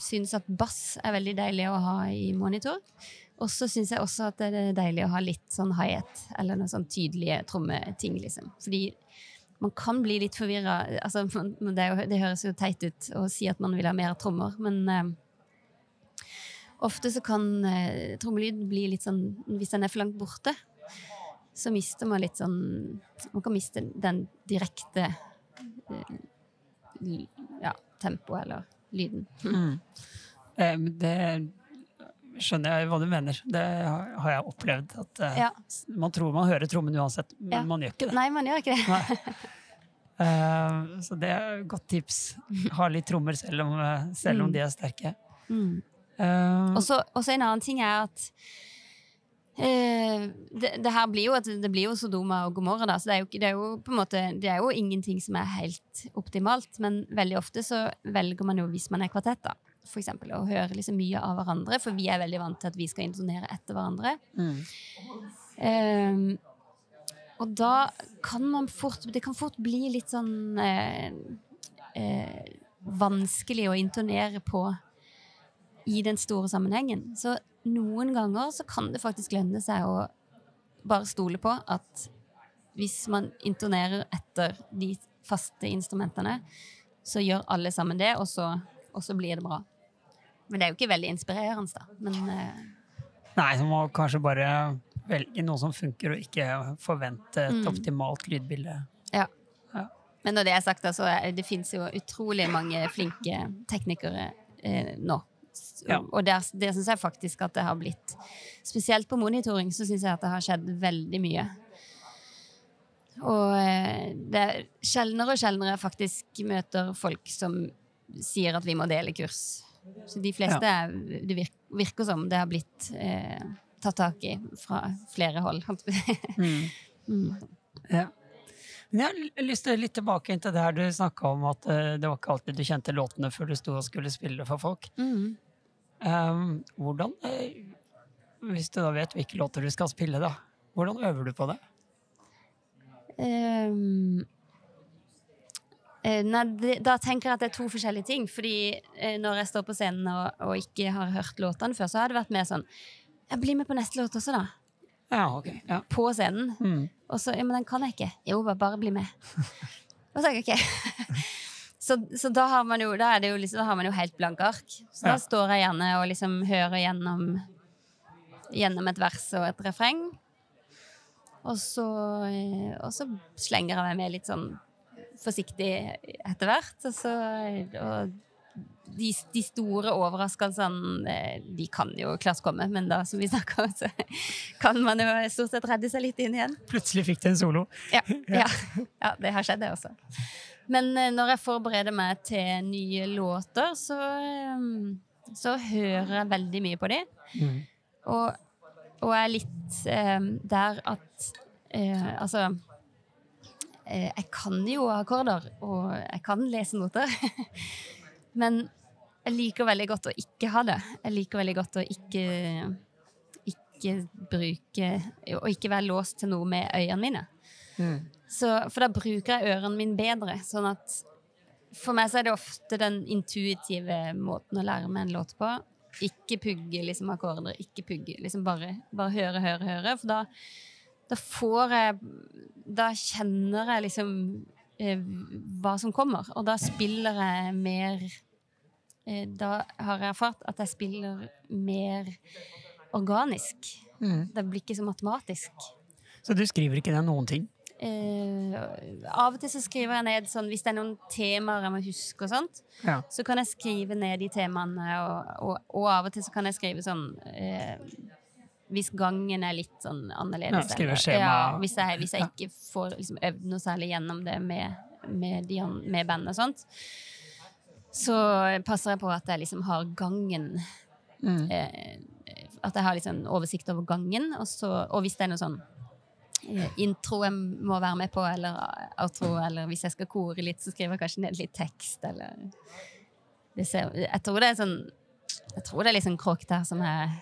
syns at bass er veldig deilig å ha i monitor. Og så syns jeg også at det er deilig å ha litt sånn high-hat, eller noen sånn tydelige trommeting, liksom. Fordi man kan bli litt forvirra. Altså, det, det høres jo teit ut å si at man vil ha mer trommer, men eh, ofte så kan eh, trommelyd bli litt sånn Hvis den er for langt borte, så mister man litt sånn Man kan miste den direkte eh, ja, tempoet eller lyden. Eh, det skjønner jeg hva du mener. Det har jeg opplevd. At uh, Ja. Man tror man hører trommen uansett, men Ja. man gjør ikke det. Nei, man gjør ikke det. Eh, så det er et godt tips. Ha litt trommer selv om, eh, selv om Mm. de er sterke. Mm. Uh, Og så en annen ting er at det, det her blir jo, at det blir jo Sodoma og Gomorra, da, så det er, jo, det, er jo på en måte, det er jo ingenting som er helt optimalt, men veldig ofte så velger man jo, hvis man er kvartett, da, for eksempel, å høre liksom mye av hverandre, for vi er veldig vant til at vi skal intonere etter hverandre. mm. Um, og da kan man fort Det kan fort bli litt sånn eh, eh, vanskelig å intonere på i den store sammenhengen. Så noen ganger så kan det faktisk lønne seg å bare stole på at hvis man intonerer etter de faste instrumentene, så gjør alle sammen det, og så, og så blir det bra. Men det er jo ikke veldig inspirerende, da. Men uh... Nei, så må kanskje bare velge noe som funker, og ikke forvente et Mm. optimalt lydbilde. Ja. Men når det er sagt, da, så er, det finnes jo utrolig mange flinke teknikere eh, nå. Ja. Og der, det syns jeg faktisk at det har blitt Spesielt på monitoring så syns jeg at det har skjedd veldig mye. Og eh, det er sjeldnere og sjeldnere faktisk møter folk som sier at vi må dele kurs. Så de fleste ja. det virker, som det har blitt eh, tatt tak i fra flere hold. Mm. Mm. Ja. Men jeg har lyst til litt tilbake til det her du snakka om at eh, det var ikke alltid du kjente låtene før du sto og skulle spille for folk. Mm. Um, hvordan eh, Hvis du da vet hvilke låter du skal spille, da, hvordan øver du på det? Um, nei, da tenker jeg at det er to forskjellige ting. Fordi eh, når jeg står på scenen og, og ikke har hørt låtene før, så har det vært mer sånn Jeg blir med på neste låt også, da. Ja, ok. Ja. På scenen. Mm. Og så Ja, men den kan jeg ikke. Jo, bare, bare bli med. og så er jeg så, så da har man jo Da er det jo liksom, da har man jo helt blanke ark. Så da Ja. står jeg gjerne og liksom hører gjennom Gjennom et vers og et refreng. Og så, eh, og så slenger jeg meg med litt sånn forsiktig etter hvert. Og så og de, de store overraskelsene, eh, de kan jo klart komme, men da, som vi snakker om, så kan man jo stort sett redde seg litt inn igjen. Plutselig fikk du en solo. Ja, ja. ja det har skjedd, det også. Men eh, når jeg forbereder meg til nye låter, så, eh, så hører jeg veldig mye på dem. Mm. Og, og er litt eh, der at eh, Altså Jeg kan jo akkorder, og jeg kan lese noter. Men jeg liker veldig godt å ikke ha det. Jeg liker veldig godt å ikke ikke bruke Og ikke være låst til noe med øynene mine. Mm. Så, for da bruker jeg ørene mine bedre. Sånn at for meg så er det ofte den intuitive måten å lære meg en låt på. Ikke pugge liksom akkorder, ikke pugge. Liksom bare, bare høre, høre, høre. For da, da får jeg Da kjenner jeg liksom eh, hva som kommer. Og da spiller jeg mer eh, Da har jeg erfart at jeg spiller mer organisk. Mm. Det blir ikke så matematisk. Så du skriver ikke ned noen ting? Eh, av og til så skriver jeg ned sånn hvis det er noen temaer jeg må huske og sånt, Ja. så kan jeg skrive ned de temaene, og, og, og av og til så kan jeg skrive sånn eh, hvis gangen er litt sånn annerledes. Ja. Ja, hvis, jeg, hvis jeg ikke får liksom, øvd noe særlig gjennom det med, med, de, med bandet og sånt, så passer jeg på at jeg liksom har gangen Mm. eh, At jeg har liksom oversikt over gangen, og, så, og hvis det er noe sånn eh, intro jeg må være med på, eller outro, eller hvis jeg skal kore litt, så skriver jeg kanskje ned litt tekst, eller det ser, Jeg tror det er sånn Jeg tror det er litt sånn kråkt her som er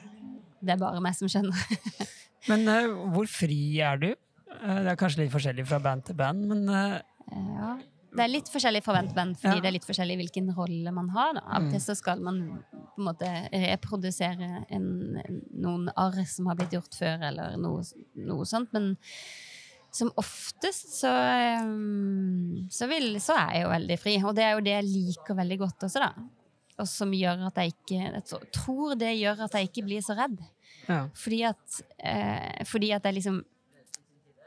Det er bare meg som skjønner. Men uh, hvor fri er du? Uh, det er kanskje litt forskjellig fra band til band, men uh... Ja. Det er litt forskjellig fra band til band, fordi Ja. det er litt forskjellig hvilken rolle man har. Da. Av og Mm. til så skal man på en måte reprodusere en, noen arr som har blitt gjort før, eller noe, noe sånt. Men som oftest så, så, vil, så er jeg jo veldig fri. Og det er jo det jeg liker veldig godt også, da. Og som gjør at jeg ikke Jeg tror det gjør at jeg ikke blir så redd. ja. Fordi at, eh, fordi at jeg liksom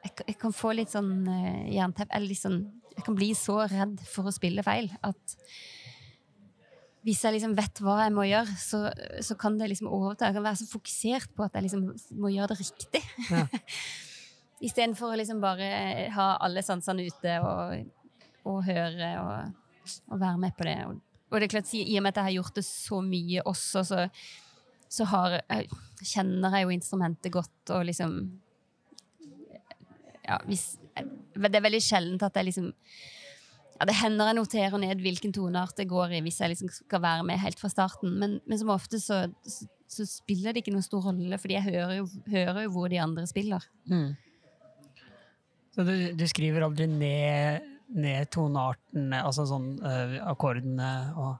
jeg, kan- jeg kan få litt sånn eh, jernteppe Eller sånn Jeg kan bli så redd for å spille feil at hvis jeg liksom vet hva jeg må gjøre, så, så kan det liksom overta. Jeg kan være så fokusert på at jeg liksom må gjøre det riktig. Ja. Istedenfor å liksom bare ha alle sansene ute og, og høre og, og være med på det. Og, og det er klart, i og med at jeg har gjort det så mye også, så, så har, jeg, kjenner jeg jo instrumentet godt og liksom ja, hvis, Det er veldig sjeldent at jeg liksom ja, Det hender jeg noterer ned hvilken toneart det går i hvis jeg liksom skal være med helt fra starten, men, men som ofte så, så, så spiller det ikke noen stor rolle, fordi jeg hører jo, hører jo hvor de andre spiller. Mm. Så du, du skriver aldri ned, ned toneartene, altså sånn uh, akkordene og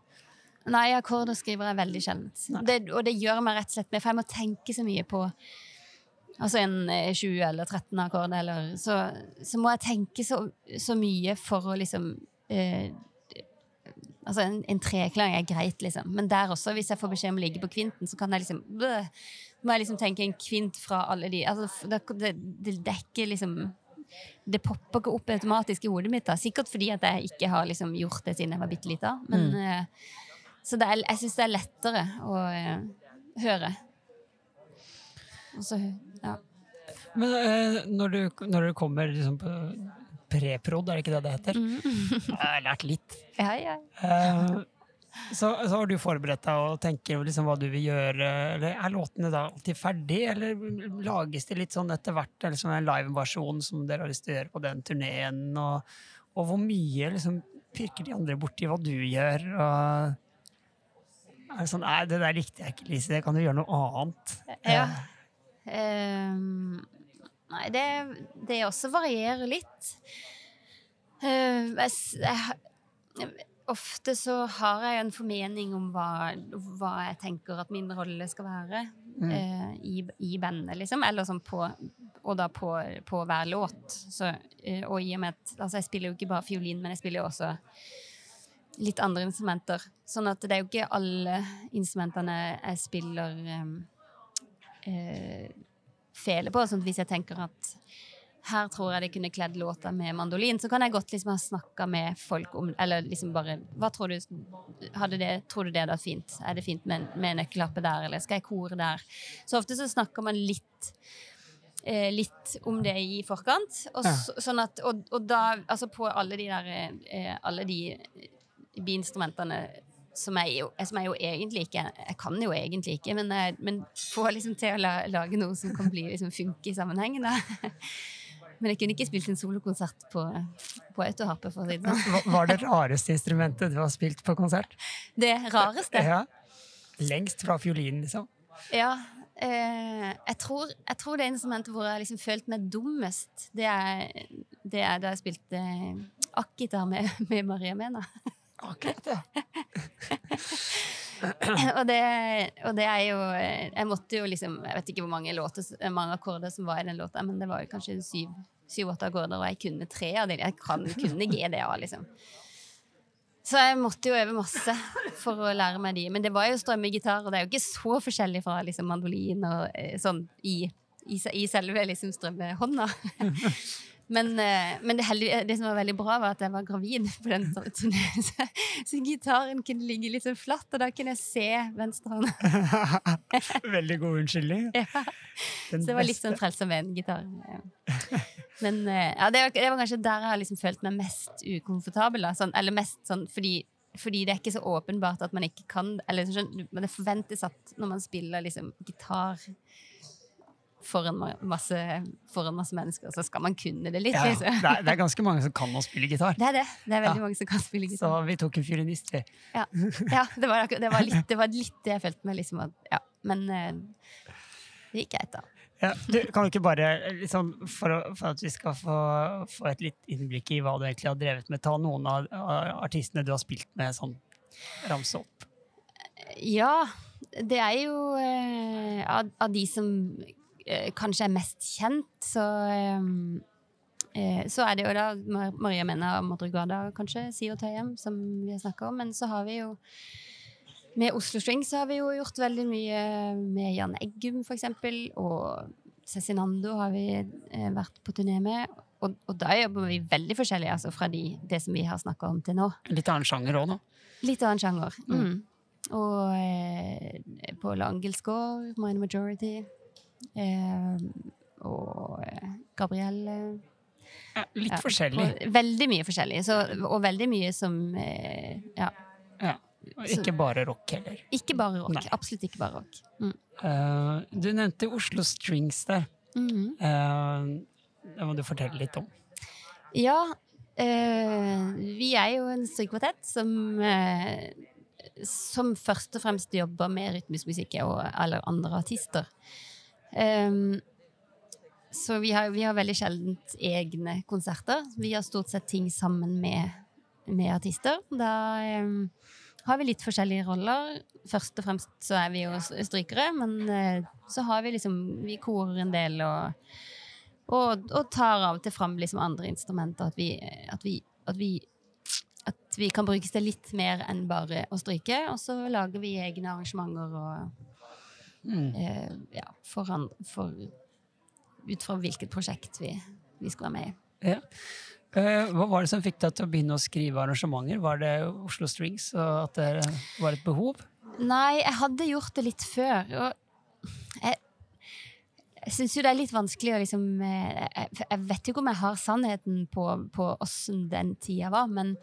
Nei, akkorder skriver jeg veldig sjelden. Det, og det gjør meg rett og slett med, for jeg må tenke så mye på Altså en eh, 20 eller 13 akkord, eller så, så må jeg tenke så, så mye for å liksom eh, Altså en, en treklang er greit, liksom. Men der også, hvis jeg får beskjed om å ligge på kvinten, så kan jeg liksom bløh, må jeg liksom tenke en kvint fra alle de altså, det, det, det dekker liksom det popper ikke opp automatisk i hodet mitt. da Sikkert fordi at jeg ikke har liksom gjort det siden jeg var bitte lita. Men Mm. eh, Så det er, jeg syns det er lettere å uh, høre. Så, ja. Men uh, når, du, når du kommer liksom på preprod, er det ikke det det heter? Mm. Jeg har lært litt. ja, ja. Eh, så, så har du forberedt deg og tenker liksom hva du vil gjøre. Eller er låtene da alltid ferdig, eller lages de litt sånn etter hvert? Eller som en liveversjon som dere har lyst til å gjøre på den turneen? Og, og hvor mye liksom pirker de andre borti hva du gjør? Og Er det sånn Nei, det der likte jeg ikke, Lise. Kan du gjøre noe annet. Ja. Ehm, nei, det, det også varierer litt. Uh, jeg, jeg, ofte så har jeg en formening om hva, hva jeg tenker at min rolle skal være Mm. eh, i, i bandet, liksom. Eller sånn på Og da på, på hver låt. Så, eh, og i og med at Altså, jeg spiller jo ikke bare fiolin, men jeg spiller jo også litt andre instrumenter. Sånn at det er jo ikke alle instrumentene jeg spiller um, eh, fele på. Sånn at hvis jeg tenker at her tror jeg de kunne kledd låta med mandolin, så kan jeg godt liksom ha snakka med folk om Eller liksom bare Hva tror du det, Tror du det hadde vært fint? Er det fint med, med nøkkellappe der, eller skal jeg kore der? Så ofte så snakker man litt eh, litt om det i forkant. Og, så, sånn at, og, og da, altså på alle de der eh, Alle de biinstrumentene som jeg, jo, som jeg jo egentlig ikke Jeg kan jo egentlig ikke, men, jeg, men får liksom til å la, lage noe som kan bli, liksom, funke i sammenhengen. Da. Men jeg kunne ikke spilt en solokonsert på, på autoharpe, for å si det sånn. Var det rareste instrumentet du har spilt på konsert? Det rareste. Ja. Lengst fra fiolinen, liksom. Ja. Eh, jeg, tror, jeg tror det instrumentet hvor jeg liksom følt meg dummest, det er, det er da jeg spilte akkitar med, med Maria Mena. Akkurat, ja. og, det, og det er jo Jeg måtte jo liksom Jeg vet ikke hvor mange, låter, mange akkorder som var i den låta, men det var jo kanskje syv- syv-åtte akkorder, og jeg kunne tre av dem. Jeg kan, kunne GDA, liksom. Så jeg måtte jo øve masse for å lære meg de. Men det var jo strømmegitar, og det er jo ikke så forskjellig fra liksom mandolin og eh, sånn i, i, i selve liksom strømmehånda. Men, eh, men det, heldige, det som var veldig bra, var at jeg var gravid på den turneen. Så, så gitaren kunne ligge litt sånn flatt, og da kunne jeg se venstrehånda. Veldig god unnskyldning. Ja. Den Så det var litt sånn Frelsesarmeen-gitar. Men eh, ja, det, var, det var kanskje der jeg har liksom følt meg mest ukomfortabel. Sånn, eller mest sånn fordi, fordi det er ikke så åpenbart at man ikke kan eller, Men det forventes at når man spiller liksom gitar foran en masse, foran masse mennesker, så skal man kunne det litt. Ja, ja. Liksom. det, er, det er ganske mange som kan å spille gitar. Det er det. Det er veldig Ja. mange som kan spille gitar. Så vi tok en fiolinist, vi. Ja, ja det, var, det, var litt, det var litt det jeg følte meg liksom at, ja. Men eh, det gikk greit, da. Ja, du, kan du ikke bare, liksom, for, for at vi skal få, få et litt innblikk i hva du egentlig har drevet med, ta noen av, av artistene du har spilt med, sånn ramse opp? Ja, det er jo eh, av, av de som kanskje er mest kjent, så eh, eh, så er det jo da Maria Mena Madrugada, kanskje, Sio Tøyem, som vi har snakka om. Men så har vi jo Med Oslo String så har vi jo gjort veldig mye med Jan Eggum, for eksempel. Og Cezinando har vi eh, vært på turné med. Og, og da jobber vi veldig forskjellig altså fra de, det som vi har snakka om til nå. Litt annen sjanger òg, nå. Litt annen sjanger. Mm. Mm. Og eh, på Langelsgård, Minor Majority. Eh, og eh, Gabrielle. Ja, litt Ja, forskjellig. Veldig mye forskjellig. Så, og veldig mye som eh, Ja, Ja. Og ikke bare rock heller. ikke bare rock. Nei. Absolutt ikke bare rock. Mm. Uh, du nevnte Oslo Strings der. Mhm. uh, det må du fortelle litt om. Ja, Uh, vi er jo en strykekvartett som som først og fremst jobber med rytmisk musikk og, eller andre artister. Ehm, så vi har, vi har veldig sjeldent egne konserter. Vi har stort sett ting sammen med, med artister. Da um, har vi litt forskjellige roller. Først og fremst så er vi jo strykere, men uh, så har vi liksom Vi korer en del og og, og tar av og til fram liksom andre instrumenter. At vi, at, vi, at, vi, at vi kan brukes til litt mer enn bare å stryke. Og så lager vi egne arrangementer og, Mm. eh, ja, for, for, ut fra hvilket prosjekt vi, vi skal være med i. Ja. Eh, hva var det som fikk deg til å begynne å skrive arrangementer? Var det Oslo Strings og at det var et behov? Nei, jeg hadde gjort det litt før. Og jeg, jeg syns jo det er litt vanskelig å liksom eh, Jeg, jeg vet jo ikke om jeg har sannheten på, på åssen den tida var, men,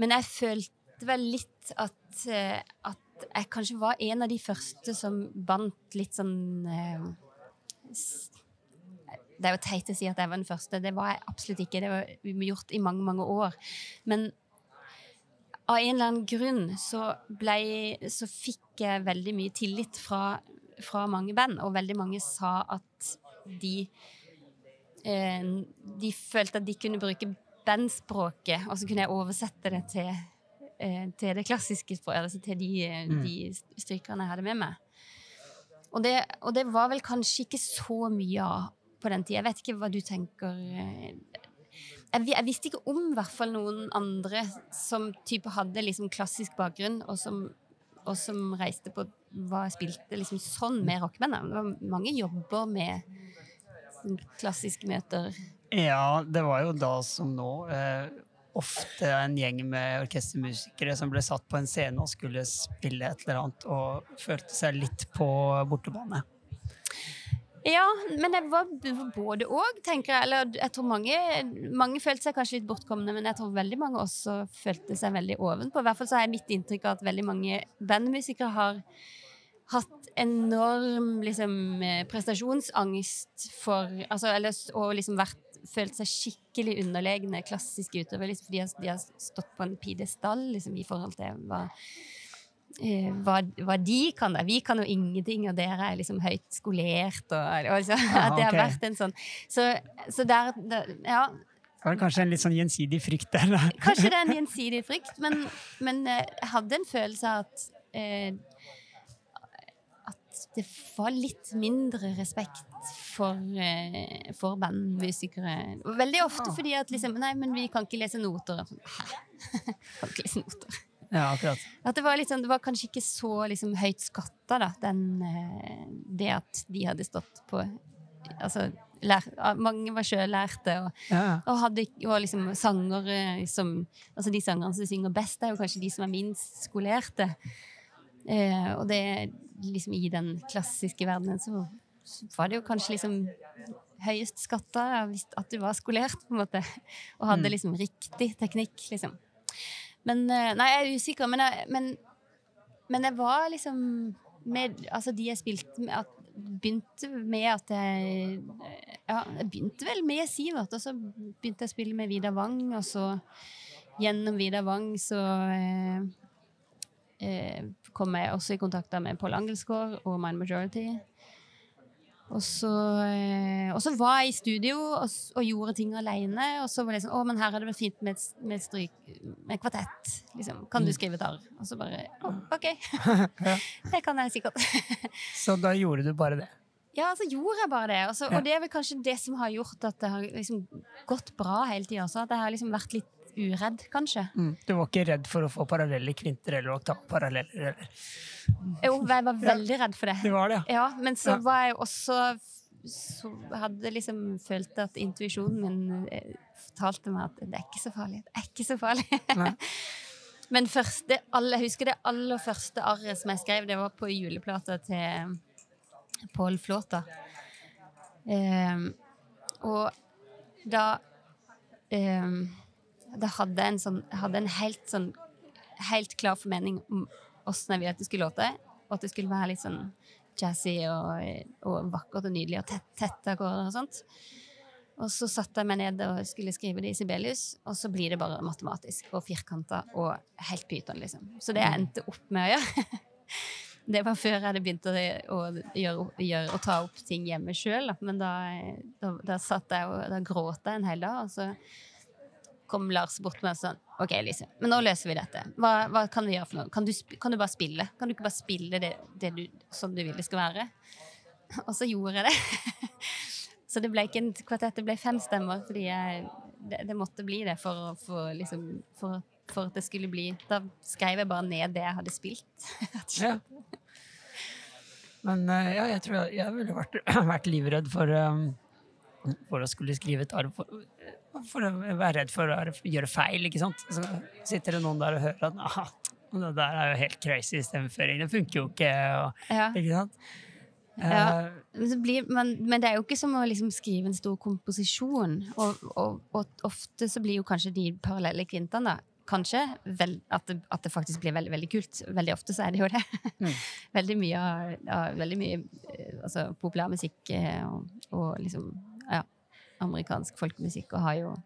men jeg følte vel litt at, eh, jeg kanskje var en av de første som bandt litt sånn eh, Det er jo teit å si at jeg var den første. Det var jeg absolutt ikke. Det var gjort i mange, mange år. Men av en eller annen grunn så, ble, så fikk jeg veldig mye tillit fra, fra mange band, og veldig mange sa at de eh, De følte at de kunne bruke bandspråket, og så kunne jeg oversette det til, til det klassiske altså til de, eh, Mm. de strykerne jeg hadde med meg. Og det, og det var vel kanskje ikke så mye av på den tida. Jeg vet ikke hva du tenker. eh, Jeg, jeg visste ikke om hvert fall noen andre som type hadde liksom klassisk bakgrunn, og som, og som reiste på hva spilte liksom sånn med rockeband. Det var mange jobber med klassiske møter. Ja, det var jo da som nå eh, ofte en gjeng med orkestermusikere som ble satt på en scene og skulle spille et eller annet, og følte seg litt på bortebane. Ja, men det var både òg, tenker jeg. Eller jeg tror mange, mange følte seg kanskje litt bortkomne, men jeg tror veldig mange også følte seg veldig ovenpå. I hvert fall så er mitt inntrykk av at veldig mange bandmusikere har hatt enorm liksom, eh, prestasjonsangst for altså, eller, Og liksom vært, følt seg skikkelig underlegne klassiske utøvere. Liksom, fordi de har- stått på en pidestall liksom, i forhold til hva eh, hva, hva de kan. Da. Vi kan jo ingenting, og dere er liksom høyt skolert. Og, og liksom, Aha, at det har vært en sånn Så, så der, der Ja, Det var kanskje en litt sånn gjensidig frykt der. da. kanskje det er en gjensidig frykt, men, men eh, jeg hadde en følelse av at eh, At det var litt mindre respekt for, eh, for bandmusikere. Veldig ofte Ah. fordi at liksom Nei, men vi kan ikke lese noter. Sånn, Hæ? kan ikke lese noter. Ja, akkurat. At det var, sånn, det var kanskje ikke så liksom, høyt skatta, da, den, eh, det at de hadde stått på Altså, lær, mange var sjøllærte og, Ja. og hadde og liksom sangere som Altså de sangerne som synger best, er jo kanskje de som er minst skolerte. Eh, og det liksom i den klassiske verdenen så var det jo kanskje liksom høyest skatta at du var skolert, på en måte. Og hadde Mm. liksom riktig teknikk, liksom. Men eh, Nei, jeg er usikker, men jeg, men, men jeg var liksom med Altså, de jeg spilte med at, Begynte med at jeg Ja, jeg begynte vel med Sivert, og så begynte jeg å spille med Vidar Wang, og så gjennom Vidar Wang så eh, eh, kom jeg også i kontakt med Paul Angelsgaard og Mind Majority. Og så, eh, og så var jeg i studio og, og gjorde ting alene. Og så var det sånn Å, men her er det vel fint med, med, stryk, med kvartett. Liksom. Kan du skrive gitar? Og så bare Å, OK. Det kan jeg sikkert. Så da gjorde du bare det. Ja, så gjorde jeg bare det. Og, så, og det er vel kanskje det som har gjort at det har liksom gått bra hele tida også. At jeg har liksom vært litt uredd, kanskje. Mm. Du var ikke redd for å få parallelle kvinter eller oktav-paralleller? Eller. Jo, jeg var veldig redd for det. Det var det, ja. Ja, men så var jeg også så hadde liksom følt at intuisjonen min eh, fortalte meg at det er ikke så farlig. Det er ikke så farlig. Men første, alle, jeg husker det aller første arret som jeg skrev, det var på juleplata til Pål Flåta. Um, og da ehm, Da hadde en sånn hadde en helt sånn helt klar formening om åssen jeg ville at det skulle låte. Og at det skulle være litt sånn jazzy og, og vakkert og nydelig og tett, tett akkorder og sånt. Og så satte jeg meg ned og skulle skrive det i Sibelius, og så blir det bare matematisk og firkanta og helt pyton, liksom. Så det jeg endte opp med å gjøre Det var før jeg hadde begynt å, gjøre, gjøre, å ta opp ting hjemme sjøl, men da, da, da satt jeg og da gråt jeg en hel dag, og så kom Lars bort med sånn OK, Lise, men nå løser vi dette. Hva, hva kan vi gjøre for noe? Kan du, kan du bare spille? Kan du ikke bare spille det, det du, som du vil det skal være? Og så gjorde jeg det. Så det ble ikke en kvartett, det ble fem stemmer, fordi jeg, det, det måtte bli det for, for, liksom, for, for at det skulle bli Da skrev jeg bare ned det jeg hadde spilt. Ja. Men eh, ja, jeg tror jeg, jeg ville vært, vært livredd for, um, for å skulle skrive et arv. For, for å være redd for å gjøre feil, ikke sant. Så sitter det noen der og hører at «Aha, det der er jo helt crazy stemmeføring, det funker jo ikke. Og, Ja. ikke sant? Ja. Eh, blir, men, men det er jo ikke som å liksom skrive en stor komposisjon. Og, og, og ofte så blir jo kanskje de parallelle kvintene Kanskje vel, at, det, at det faktisk blir veldig veldig kult. Veldig ofte så er det jo det. Mm. veldig mye, ja, veldig mye eh, altså, populærmusikk eh, og, og liksom amerikansk folkemusikk og har jo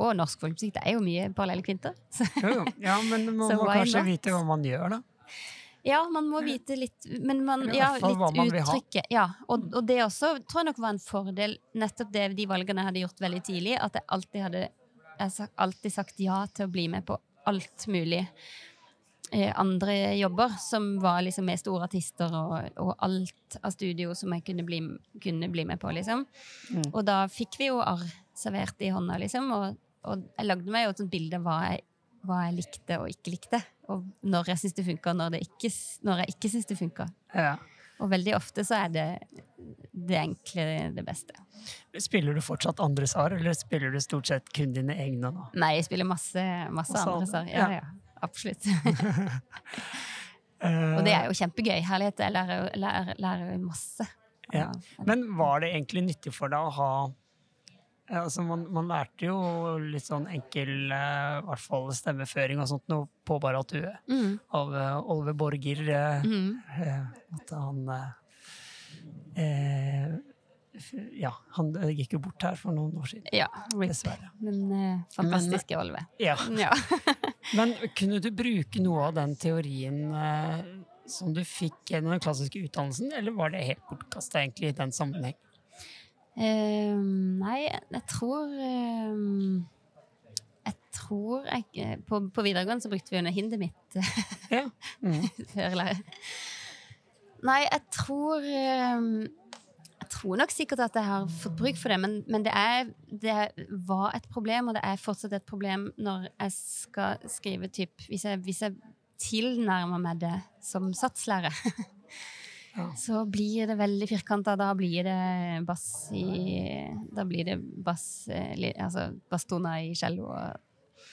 og norsk folkemusikk. Det er jo mye parallelle kvinter. Så, jo, jo. Ja, men man må kanskje vite hva man gjør, da. Ja, man må vite litt Men man, ja, litt uttrykket. Ja, og, og det også tror jeg nok var en fordel, nettopp det de valgene jeg hadde gjort veldig tidlig, at jeg alltid hadde jeg sagt- alltid sagt ja til å bli med på alt mulig andre jobber, som var liksom med store artister og, og alt av studio som jeg kunne bli, kunne bli med på, liksom. Mm. Og da fikk vi jo arr servert i hånda, liksom, og, og jeg lagde meg jo et sånt bilde av hva jeg, hva jeg likte og ikke likte, og når jeg syns det funka, og når, når jeg ikke syns det funka. Ja. Og veldig ofte så er det det enkle det beste. Spiller du fortsatt andres arr, eller spiller du stort sett kun dine egne nå? Nei, jeg spiller masse, masse andres andre andre. Ja, ja. Absolutt. Og det er jo kjempegøy. Herlighet. Jeg lærer, lærer, lærer masse. Ja. Men var det egentlig nyttig for deg å ha altså man, man lærte jo litt sånn enkel eh, hvert fall stemmeføring og sånt noe på bare Baratue Mm, av uh, Olve Borger. uh, mm. eh, at han eh, eh, Ja, han eh, gikk jo bort her for noen år siden, Ja, dessverre. Men eh, fantastiske Olve. Ja. Ja. Men kunne du bruke noe av den teorien eh, som du fikk gjennom den klassiske utdannelsen, eller var det helt bortkasta egentlig i den sammenheng? Eh, nei, jeg tror ehm, Jeg tror jeg På, på videregående så brukte vi jo hindet mitt Ja. Mm. før lærer. Nei, jeg tror ehm, tror nok sikkert at jeg har fått bruk for det, men, men det, er, det var et problem, og det er fortsatt et problem når jeg skal skrive typ Hvis jeg, hvis jeg tilnærmer meg det som satslære, Ja. så blir det veldig firkanta. Da blir det bass i Da blir det bass eh, Altså basstoner i cello. Og,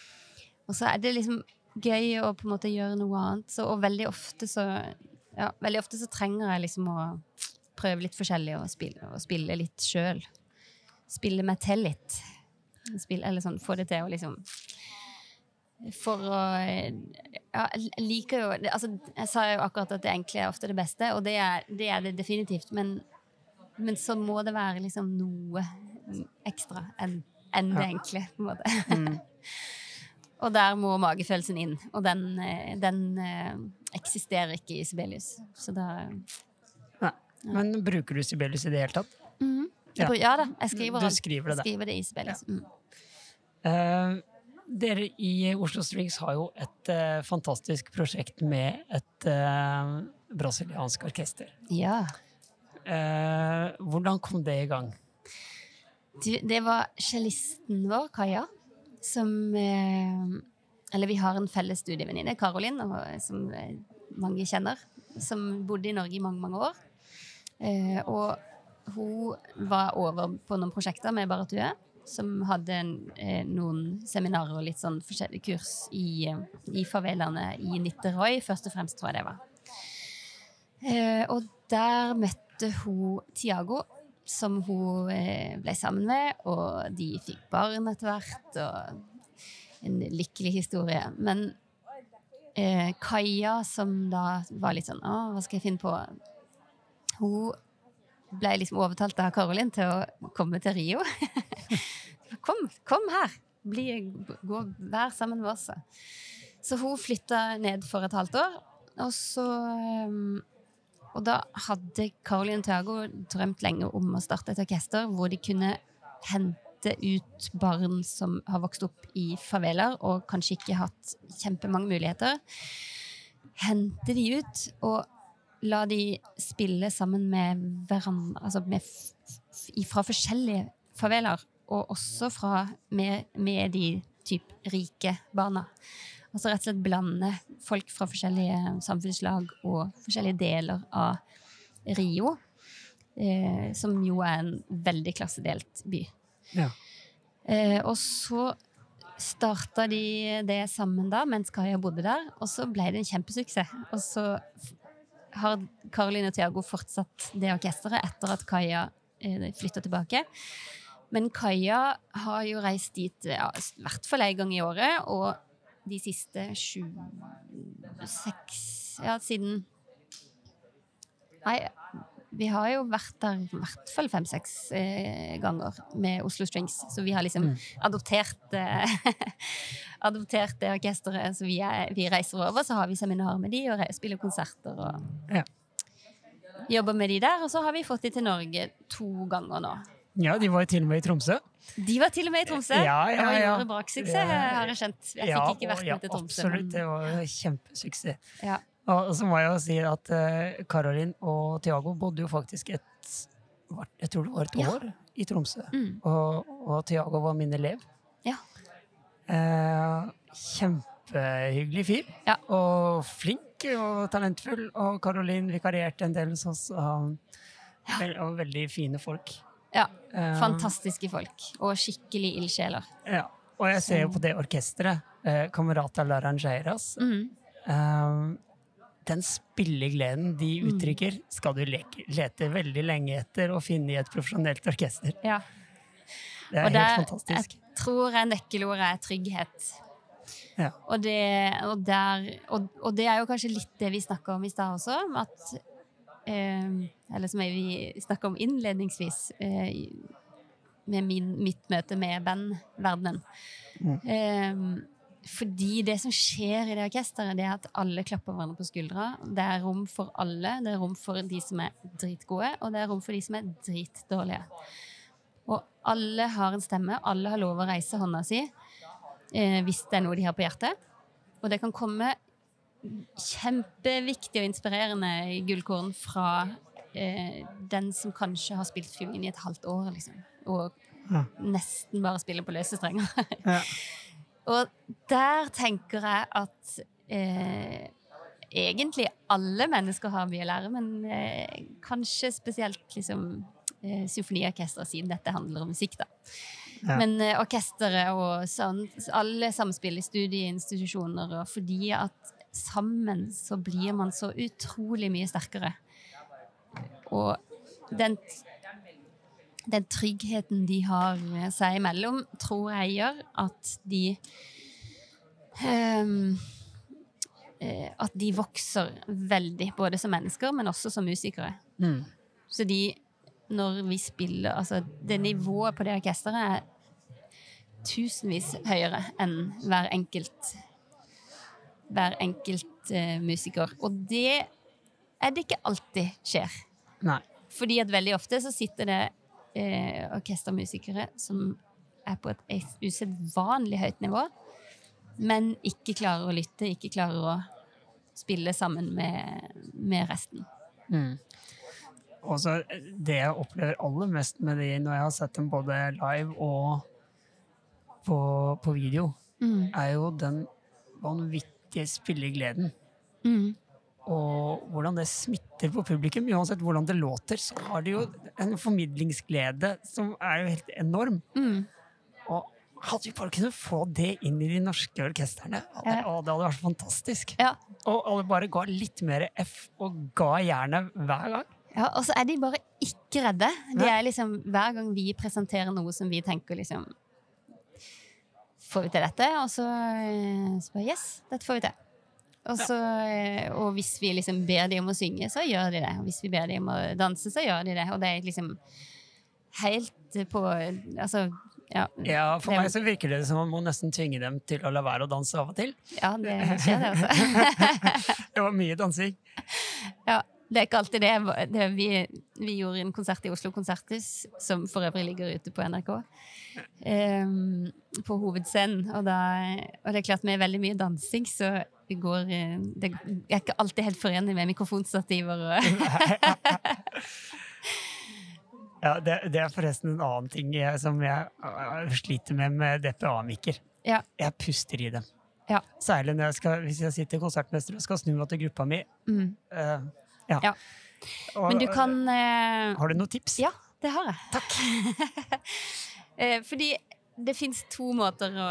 og så er det liksom gøy å på en måte gjøre noe annet. Så, og veldig ofte så ja, veldig ofte så trenger jeg liksom å prøve litt forskjellig og spille, og spille litt sjøl. Spille meg til litt. Spille, eller sånn, få det til å liksom For å Ja, jeg liker jo altså, Jeg sa jo akkurat at det enkle er ofte det beste, og det er det, er det definitivt. Men, men så må det være liksom noe ekstra enn en det enkle, på en måte. Mm. Og der må magefølelsen inn, og den, eh, den eh, eksisterer ikke i Sibelius. Så da. Men bruker du Sibelius i det hele tatt? Mhm. Ja. Ja da, jeg skriver, Du skriver det skriver det i Sibelius. Mm. Uh, dere i Oslo Strings har jo et uh, fantastisk prosjekt med et uh, brasiliansk orkester. Ja. Uh, hvordan kom det i gang? Du, det var cellisten vår, Kaja, som Eller vi har en felles studievenninne, Karolin, som mange kjenner, som bodde i Norge i mange, mange år. Eh, og hun var over på noen prosjekter med Baratue, som hadde eh, noen seminarer og litt sånn forskjellige kurs i, i favelaene i Nitterøy, først og fremst, tror jeg det var. Eh, og der møtte hun Tiago, som hun ble sammen med, og de fikk barn etter hvert, og en lykkelig historie. Men eh, Kaja, som da var litt sånn Å, hva skal jeg finne på? Hun ble liksom overtalt av Karolin til å komme til Rio. kom, kom her! Bli, gå, vær sammen med oss. Så hun flytta ned for et halvt år, og så eh, og da hadde Caroline Thiago drømt lenge om å starte et orkester hvor de kunne hente ut barn som har vokst opp i faveler og kanskje ikke hatt kjempemange muligheter. Hente de ut og la de spille sammen med hverandre, altså med fra forskjellige farveler, og også fra med, med de typ rike barna. Altså rett og slett blande folk fra forskjellige samfunnslag og forskjellige deler av Rio, eh, som jo er en veldig klassedelt by. Ja. Eh, og så starta de det sammen da, mens Kaja bodde der, og så ble det en kjempesuksess. Og så har Caroline og Thiago fortsatt det orkesteret etter at Kaja eh, flytta tilbake. Men Kaja har jo reist dit ja, i hvert fall en gang i året, og de siste sju Seks Ja, siden Nei, vi har jo vært der i hvert fall fem-seks eh, ganger med Oslo Strings. Så vi har liksom Mm. adoptert eh, Adoptert det orkesteret. Så vi, er, vi reiser over, så har vi seminar med de og spiller konserter og Ja. jobber med de der. Og så har vi fått de til Norge to ganger nå. Ja, de var til og med i Tromsø. De var til og med i Tromsø Ja, ja, ja. og var gjorde braksuksess, har jeg skjent. Jeg fikk ikke vært med til Tromsø. Absolutt, det var kjempesuksess. Ja. Og så må jeg jo si at uh, Karolin og Tiago bodde jo faktisk et Jeg tror det var et Ja. år i Tromsø. Mm. Og, og Tiago var min elev. Ja. Uh, kjempehyggelig fyr. Ja. Og flink og talentfull. Og Karolin vikarierte en del hos oss. Og, og veldig fine folk. ja. Uh, Fantastiske folk. Og skikkelig ildsjeler. Ja. Og jeg ser jo på det orkesteret, eh, Kamerata Laranjeiras, Mm. Den spillegleden de Mm. uttrykker, skal du leke, lete veldig lenge etter og finne i et profesjonelt orkester. Ja. Det er Og helt der- fantastisk. Jeg tror jeg nøkkelordet er trygghet. Ja. Og det, og, der, og, og det er jo kanskje litt det vi snakka om i stad også, at eh, Eller som vi snakka om innledningsvis, eh, med min, mitt møte med bandverdenen. Mm. Eh, fordi det som skjer i det orkesteret, det er at alle klapper hverandre på skuldra. Det er rom for alle. Det er rom for de som er dritgode, og det er rom for de som er dritdårlige. Og alle har en stemme. Alle har lov å reise hånda si eh, hvis det er noe de har på hjertet. Og det kan komme kjempeviktig og inspirerende gullkorn fra eh, den som kanskje har spilt fiolin i et halvt år, liksom. Og Ja. nesten bare spiller på løse strenger. Ja. Og der tenker jeg at eh, egentlig alle mennesker har mye å lære, men eh, kanskje spesielt liksom eh, symfoniorkesteret, siden dette handler om musikk, da. Ja. Men eh, orkesteret og sånn, alle samspill i studieinstitusjoner, og fordi at sammen så blir man så utrolig mye sterkere. Og den, den tryggheten de har seg imellom, tror jeg gjør at de eh, At de vokser veldig, både som mennesker, men også som musikere. Mm. Så de, når vi spiller Altså, det nivået på det orkesteret er tusenvis høyere enn hver enkelt hver enkelt uh, musiker. Og det er det ikke alltid skjer. Nei. Fordi at veldig ofte så sitter det eh, orkestermusikere som er på et usedvanlig høyt nivå, men ikke klarer å lytte, ikke klarer å spille sammen med, med resten. Mm. Og så eh, det jeg opplever aller mest med de når jeg har sett dem både live og på, på video, Mm. er jo den vanvittige spillegleden. Mm. Og hvordan det smitter på publikum. Uansett hvordan det låter, så har de jo en formidlingsglede som er jo helt enorm. Mm. Og hadde vi bare kunnet få det inn i de norske orkestrene, hadde, Ja. å, det hadde vært fantastisk. Ja. Og alle bare ga litt mer F, og ga jernet hver gang. Ja, og så er de bare ikke redde. De er liksom, hver gang vi presenterer noe som vi tenker liksom Får vi til dette? Og så så bare Yes, dette får vi til. Og, så, eh, og hvis vi liksom ber de om å synge, så gjør de det. Og hvis vi ber de om å danse, så gjør de det. Og det er liksom helt på Altså, ja. Ja, For Det- meg så virker det som man må nesten tvinge dem til å la være å danse av og til. Ja, det skjer, det også. Det var mye dansing. Ja, det er ikke alltid det. det vi, vi gjorde en konsert i Oslo Konserthus, som for øvrig ligger ute på NRK, um, på hovedscenen. Og, da, og det er klart med veldig mye dansing, så det går eh, Det er ikke alltid helt forenlig med mikrofonstativer og Ja, det, det er forresten en annen ting jeg, som jeg jeg sliter med med DPA-mikker. Ja. Jeg puster i dem. Ja. Særlig jeg skal, hvis jeg sitter konsertmester og skal snu meg til gruppa mi. mm. øh, ja. Ja. Men du kan uh, Har du noen tips? Ja, det har jeg. Takk. eh, fordi det fins to måter å,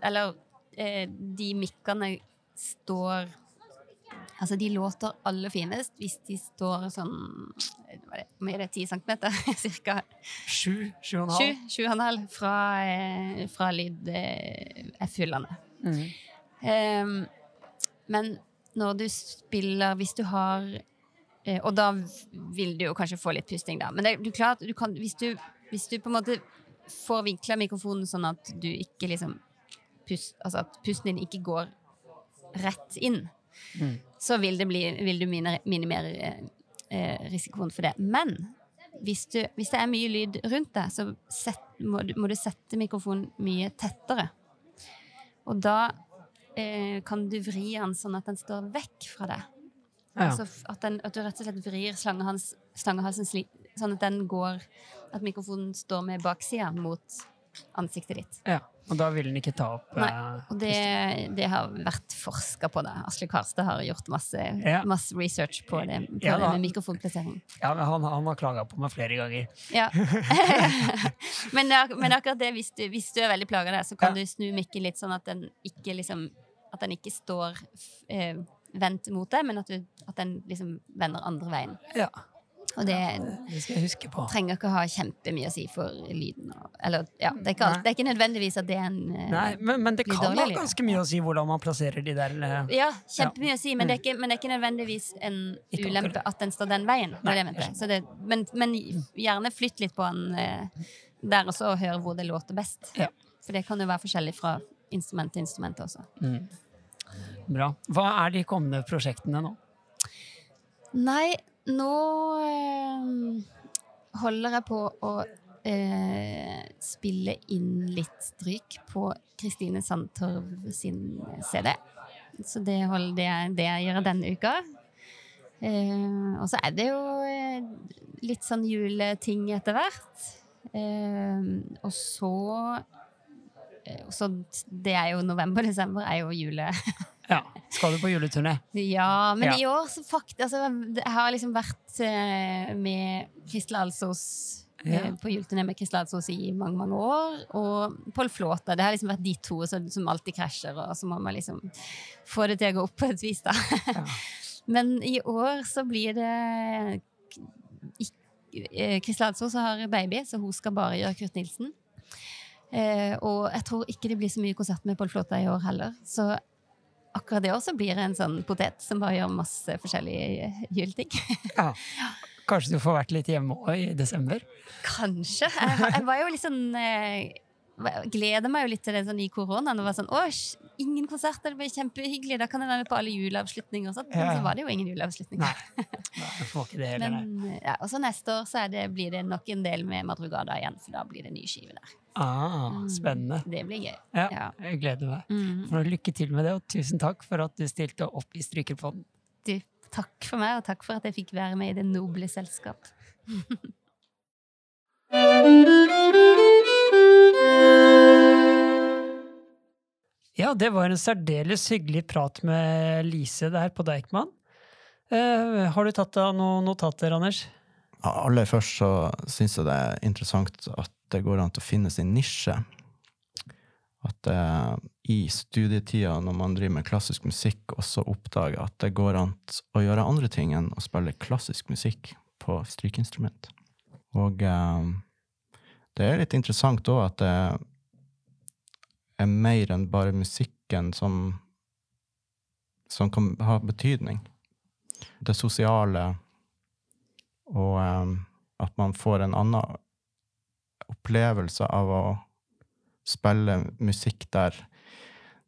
Eller de mikkene står Altså, de låter aller finest hvis de står sånn er Hvor mye er det? Ti centimeter? Cirka Sju? Sju og en halv? Sju og en halv fra, fra lyd-F-hullene. Mm. Um, men når du spiller Hvis du har og da vil du jo kanskje få litt pusting, da. Men det, du klart, du kan, hvis, du, hvis du på en måte får vinkla mikrofonen sånn at du ikke liksom pust, Altså at pusten din ikke går rett inn, Mm. så vil, det bli, vil du minimere eh, eh, risikoen for det. Men hvis, du, hvis det er mye lyd rundt deg, så set, må, du, må du sette mikrofonen mye tettere. Og da eh, kan du vri den sånn at den står vekk fra deg. Ja. Altså at, den, at du rett og slett vrir slangehalsen sånn at den går At mikrofonen står med baksida mot ansiktet ditt. ja. Og da vil den ikke ta opp Nei, eh, Og det, det har vært forska på det. Asle Karstad har gjort masse, Ja. masse research på det, på Ja, det med mikrofonplassering. Ja, han, han har klaga på meg flere ganger. Ja. men, men akkurat det, hvis du, hvis du er veldig plaga der, så kan du snu mikken litt sånn at den ikke liksom At den ikke står eh, vendt mot deg, men at, du, at den liksom vender andre veien. Ja, Og det Det skal jeg huske på. trenger ikke å ha kjempemye å si for lyden. Eller, ja, det, er ikke alt, det er ikke nødvendigvis at det er en eh, Nei, men, men det kan ha ganske mye å si hvordan man plasserer de der eh, Ja, kjempemye å si, men det, er ikke, men det er ikke nødvendigvis en Ikke ulempe akkurat. at den står den veien. Nei, det mente. Så det, men, men gjerne flytt litt på den eh, der også, og hør hvor det låter best. Ja. For det kan jo være forskjellig fra instrument til instrument også. mm. Bra. Hva er de kommende prosjektene nå? Nei, nå eh, holder jeg på å eh, spille inn litt stryk på Kristine Sandtorv sin CD. Så det, holder, det, er det jeg gjør denne uka. Eh, og så er det jo eh, litt sånn juleting etter hvert. Eh, og så eh, så Det er jo november-desember er jo jule. Ja, Skal du på juleturné? Ja, men Ja. i år så faktisk altså, Jeg har liksom vært eh, med Kristel Alsos eh, Ja. på juleturné med Kristel Alsos i mange mange år. Og Pål Flåta. Det har liksom vært de to som, som alltid krasjer, og så må man liksom få det til å gå opp på et vis, da. Ja. Men i år så blir det eh, Kristel Alsos har baby, så hun skal bare gjøre Kurt Nilsen. Eh, og jeg tror ikke det blir så mye konsert med Pål Flåta i år heller. Så akkurat det også blir en sånn potet som bare gjør masse forskjellige juleting. Ja. Kanskje du får vært litt hjemme òg i desember? Kanskje. Jeg, jeg var jo litt sånn eh, Gleder meg jo litt til det sånn i koronaen. Og var sånn, Å, ingen konserter, det blir kjempehyggelig. Da kan jeg være med på alle juleavslutninger. Og sånt. Men så var det jo ingen juleavslutninger. Nei. Jeg får ikke det heller. nei. Men, ja, og så neste år så det, blir det nok en del med Madrugada igjen, for da blir det ny skive der. Ah, spennende. Det blir gøy. Ja, Ja. jeg gleder meg. Mm. For Lykke til med det, og tusen takk for at du stilte opp i Strykerpodden. Du, takk for meg, og takk for at jeg fikk være med i det noble selskap. Ja, det var en særdeles hyggelig prat med Lise der på Deichman. Uh, har du tatt deg noen notater, Anders? Ja, Aller først så syns jeg det er interessant at det går an til å finne sin nisje. At eh, i studietida, når man driver med klassisk musikk, også oppdager at det går an å gjøre andre ting enn å spille klassisk musikk på strykeinstrument. Og eh, det er litt interessant òg at det er mer enn bare musikken som, som kan ha betydning. Det sosiale og um, at man får en annen opplevelse av å spille musikk der,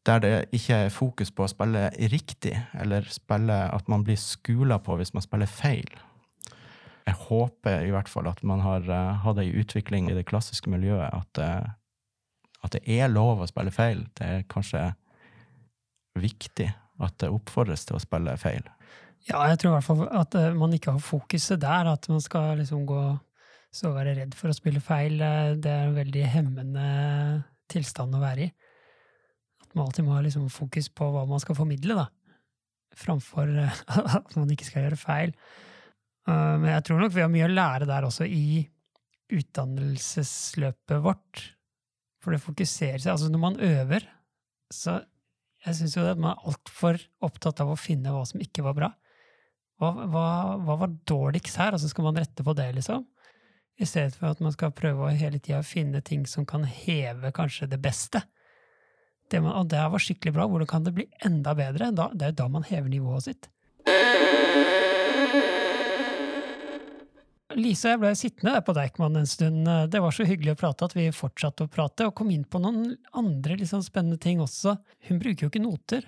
der det ikke er fokus på å spille riktig, eller spille at man blir skula på hvis man spiller feil. Jeg håper i hvert fall at man har uh, hatt ei utvikling i det klassiske miljøet, at, eh, at det er lov å spille feil. Det er kanskje viktig at det oppfordres til å spille feil. Ja, jeg tror i hvert fall at eh, man ikke har fokuset der. At man skal liksom gå så være redd for å spille feil. eh, Det er en veldig hemmende tilstand å være i. At man alltid må ha liksom fokus på hva man skal formidle, da. Framfor eh, at man ikke skal gjøre feil. Men jeg tror nok vi har mye å lære der også i utdannelsesløpet vårt. For det fokuserer seg Altså, når man øver, så jeg syns jo at man er altfor opptatt av å finne hva som ikke var bra. Hva, hva, hva var dårligst her? Og så skal man rette på det, liksom. I stedet for at man skal prøve å hele tida finne ting som kan heve kanskje det beste. Det, man, og det var skikkelig bra. Hvordan kan det bli enda bedre? Da, det er jo da man hever nivået sitt. Lise og jeg ble sittende der på Deichman en stund. Det var så hyggelig å prate at vi fortsatte å prate, og kom inn på noen andre liksom spennende ting også. Hun bruker jo ikke noter.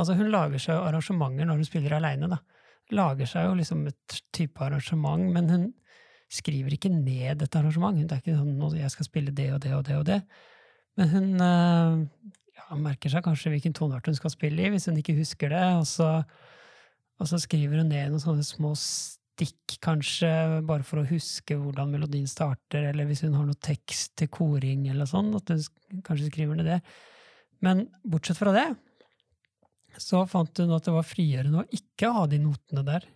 Altså, hun lager seg arrangementer når hun spiller aleine, da. Lager seg jo liksom et type arrangement, men hun skriver ikke ned et arrangement. Det er ikke sånn 'jeg skal spille det og det og det og det'. Men hun eh, ja, merker seg kanskje hvilken toneart hun skal spille i, hvis hun ikke husker det, og så, og så skriver hun ned noen sånne små stikk, kanskje, bare for å huske hvordan melodien starter, eller hvis hun har noe tekst til koring, eller sånn, at hun kanskje skriver ned det. Men bortsett fra det, så fant hun at det var frigjørende å ikke ha de notene der.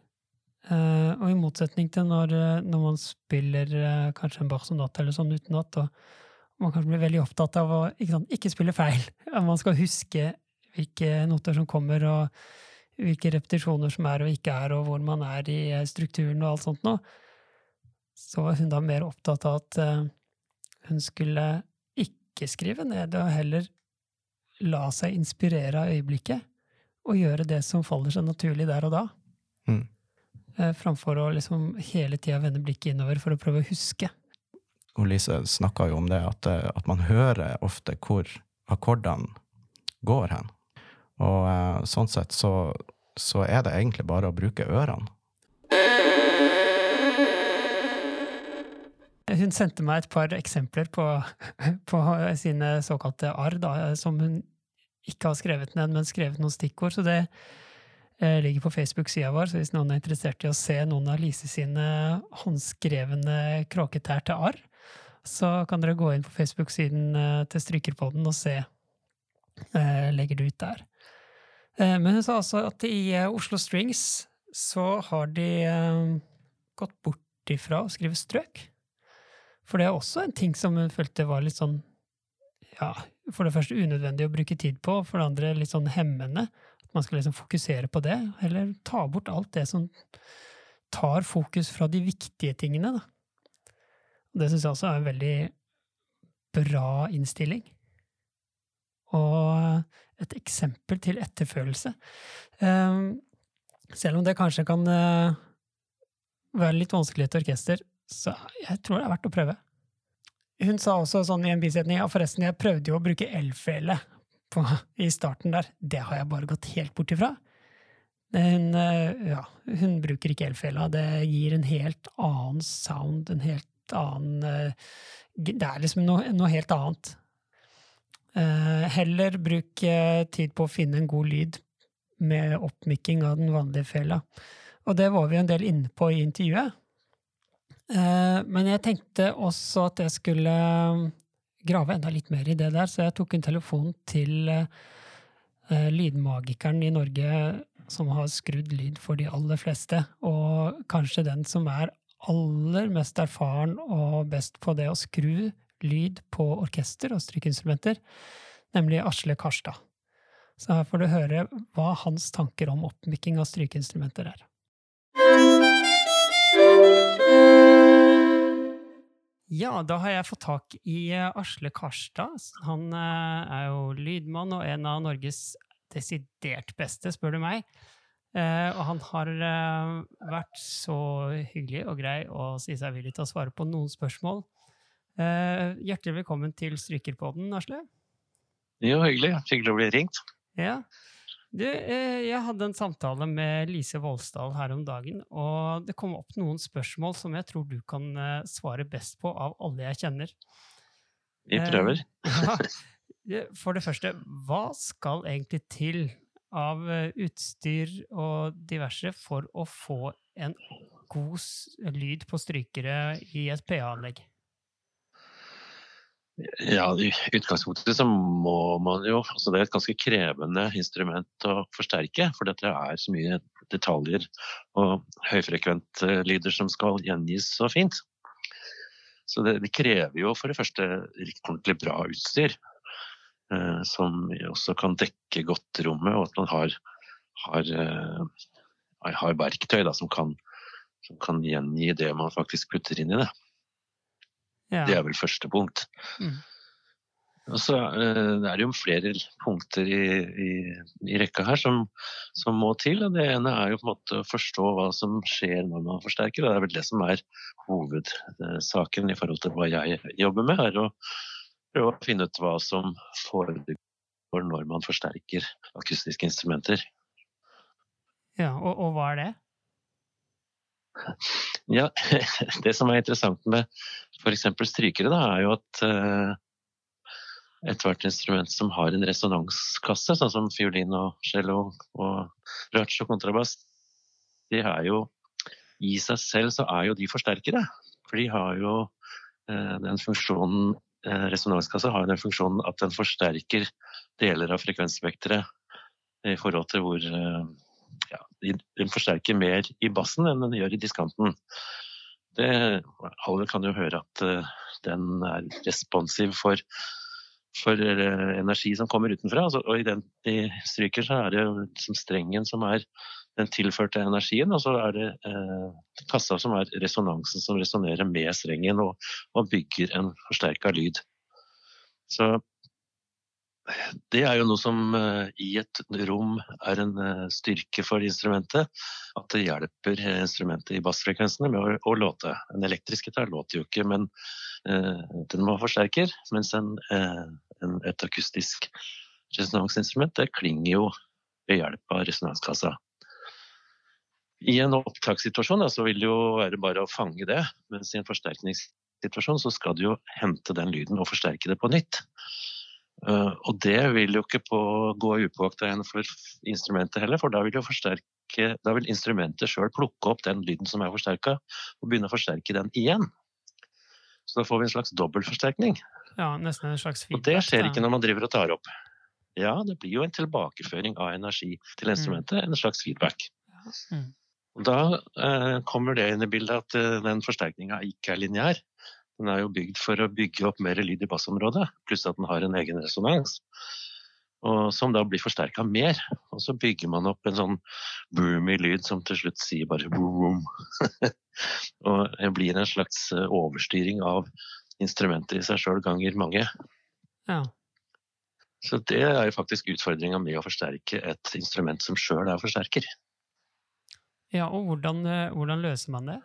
Uh, og i motsetning til når, når man spiller uh, kanskje en Bach sonat eller sånn utenat, og man kanskje blir veldig opptatt av å ikke, sant, ikke spille feil. Man skal huske hvilke noter som kommer, og hvilke repetisjoner som er og ikke er, og hvor man er i eh, strukturen og alt sånt noe, så var hun da mer opptatt av at uh, hun skulle ikke skrive ned, og heller la seg inspirere av øyeblikket, og gjøre det som faller seg naturlig der og da. Mm. Uh, framfor å liksom hele tida vende blikket innover for å prøve å huske. Og Lise snakka jo om det, at, at man hører ofte hvor akkordene går hen. Og eh, sånn sett så, så, er det egentlig bare å bruke ørene. Hun sendte meg et par eksempler på, på sine såkalte arr, da, som hun ikke har skrevet ned, men skrevet noen stikkord. Så det eh, ligger på Facebook-sida vår, så hvis noen er interessert i å se noen av Lise sine håndskrevne kråketær til arr, så kan dere gå inn på Facebook-siden eh, til Strykerpodden og se. Eh, legger det ut der. Eh, men hun sa altså at i eh, Oslo Strings så har de eh, gått bort ifra å skrive strøk. For det er også en ting som hun følte var litt sånn ja, for det første unødvendig å bruke tid på, for det andre litt sånn hemmende. At man skal liksom fokusere på det, eller ta bort alt det som tar fokus fra de viktige tingene. Da. Og det syns jeg også er en veldig bra innstilling. Og et eksempel til etterfølelse. Um, selv om det kanskje kan uh, være litt vanskelig i et orkester, så jeg tror det er verdt å prøve. Hun sa også sånn i en bisetning ja, forresten, jeg prøvde jo å bruke elfele i starten der. Det har jeg bare gått helt bort ifra. Hun, uh, ja, hun bruker ikke elfela. Det gir en helt annen sound, en helt annen uh, Det er liksom noe, noe helt annet. Eh, heller bruk eh, tid på å finne en god lyd med oppmikking av den vanlige fela. Og det var vi en del inne på i intervjuet. Eh, men jeg tenkte også at jeg skulle grave enda litt mer i det der, så jeg tok en telefon til lydmagikeren i Norge som har skrudd lyd for de aller fleste, og kanskje den som er aller mest erfaren og best på det å skru lyd på orkester og strykeinstrumenter, nemlig Asle Karstad. Så her får du høre hva hans tanker om oppmykking av strykeinstrumenter er. Ja, da har jeg fått tak i eh, Asle Karstad. Han eh, er jo lydmann og en av Norges desidert beste, spør du meg. Eh, og han har vært så hyggelig og grei og si seg villig til å svare på noen spørsmål Uh, hjertelig velkommen til Strykerpodden, Asle. Jo, hyggelig. Hyggelig å bli ringt. Ja. Du, uh, jeg hadde en samtale med Lise Voldsdal her om dagen, og det kom opp noen spørsmål som jeg tror du kan uh, svare best på av alle jeg kjenner. Vi prøver. Ja. For det første, hva skal egentlig til av utstyr og diverse for å få en god lyd på strykere i et PA-anlegg? Ja, I utgangspunktet så må man jo altså Det er et ganske krevende instrument å forsterke, for dette er så mye detaljer og høyfrekvente lyder som skal gjengis så fint. Så det, det krever jo for det første ordentlig bra utstyr, eh, som også kan dekke godt rommet, og at man har, har, eh, har verktøy da, som, kan, som kan gjengi det man faktisk putter inn i det. Ja. Det er vel første punkt. Mm. Og så uh, er det jo flere punkter i, i, i rekka her som, som, må til. og Det ene er jo på en måte å forstå hva som skjer når man forsterker. og Det er vel det som er hovedsaken i forhold til hva jeg jobber med. er å prøve å finne ut hva som foregår når man forsterker akustiske instrumenter. Ja, og, og hva er det? Ja, Det som er interessant med f.eks. strykere, da, er jo at uh, ethvert instrument som har en resonanskasse, sånn som fiolin og cello og bratsj og kontrabass, de er jo i seg selv så er jo de forsterkere. For de har jo uh, den funksjonen uh, Resonanskassa har den funksjonen at den forsterker deler av frekvensspekteret i forhold til hvor ja, den forsterker mer i bassen enn den gjør i diskanten. Det, alle kan jo høre at den er responsiv for for eh, energi som kommer utenfra. Altså, og i den de stryker, så er det liksom strengen som er den tilførte energien, og så er det eh, kassa som er resonansen som resonnerer med strengen og, og bygger en forsterka lyd. Så det er jo noe som uh, i et rom er en uh, styrke for instrumentet. At det hjelper instrumentet i bassfrekvensene med å, låte. En elektrisk gitar låter jo ikke, men den må ha forsterker. Mens en, en, et akustisk resonansinstrument det klinger jo ved hjelp av resonanskassa. I en opptakssituasjon da, så vil det jo være bare å fange det, mens i en forsterkningssituasjon så skal du jo hente den lyden og forsterke det på nytt. Uh, og det vil jo ikke på, gå upåakta igjen for instrumentet heller, for da vil, da vil instrumentet sjøl plukke opp den lyden som er forsterka, og begynne å forsterke den igjen. Så da får vi en slags dobbeltforsterkning. Ja, nesten en slags feedback. Og det skjer ikke når man driver og tar opp. Ja, det blir jo en tilbakeføring av energi til mm. instrumentet, mm. en slags feedback. Mm. Da uh, kommer det inn i bildet at uh, den forsterkninga ikke er lineær. Den er jo bygd for å bygge opp mer lyd i bassområdet, pluss at den har en egen resonans. Og som da blir forsterka mer. Og så bygger man opp en sånn boomy lyd som til slutt sier bare boom. og det blir en slags eh, overstyring av instrumentet i seg sjøl ganger mange. Ja. Så det er jo faktisk utfordringa med å forsterke et instrument som sjøl er forsterker. Ja, og hvordan, eh, hvordan løser man det?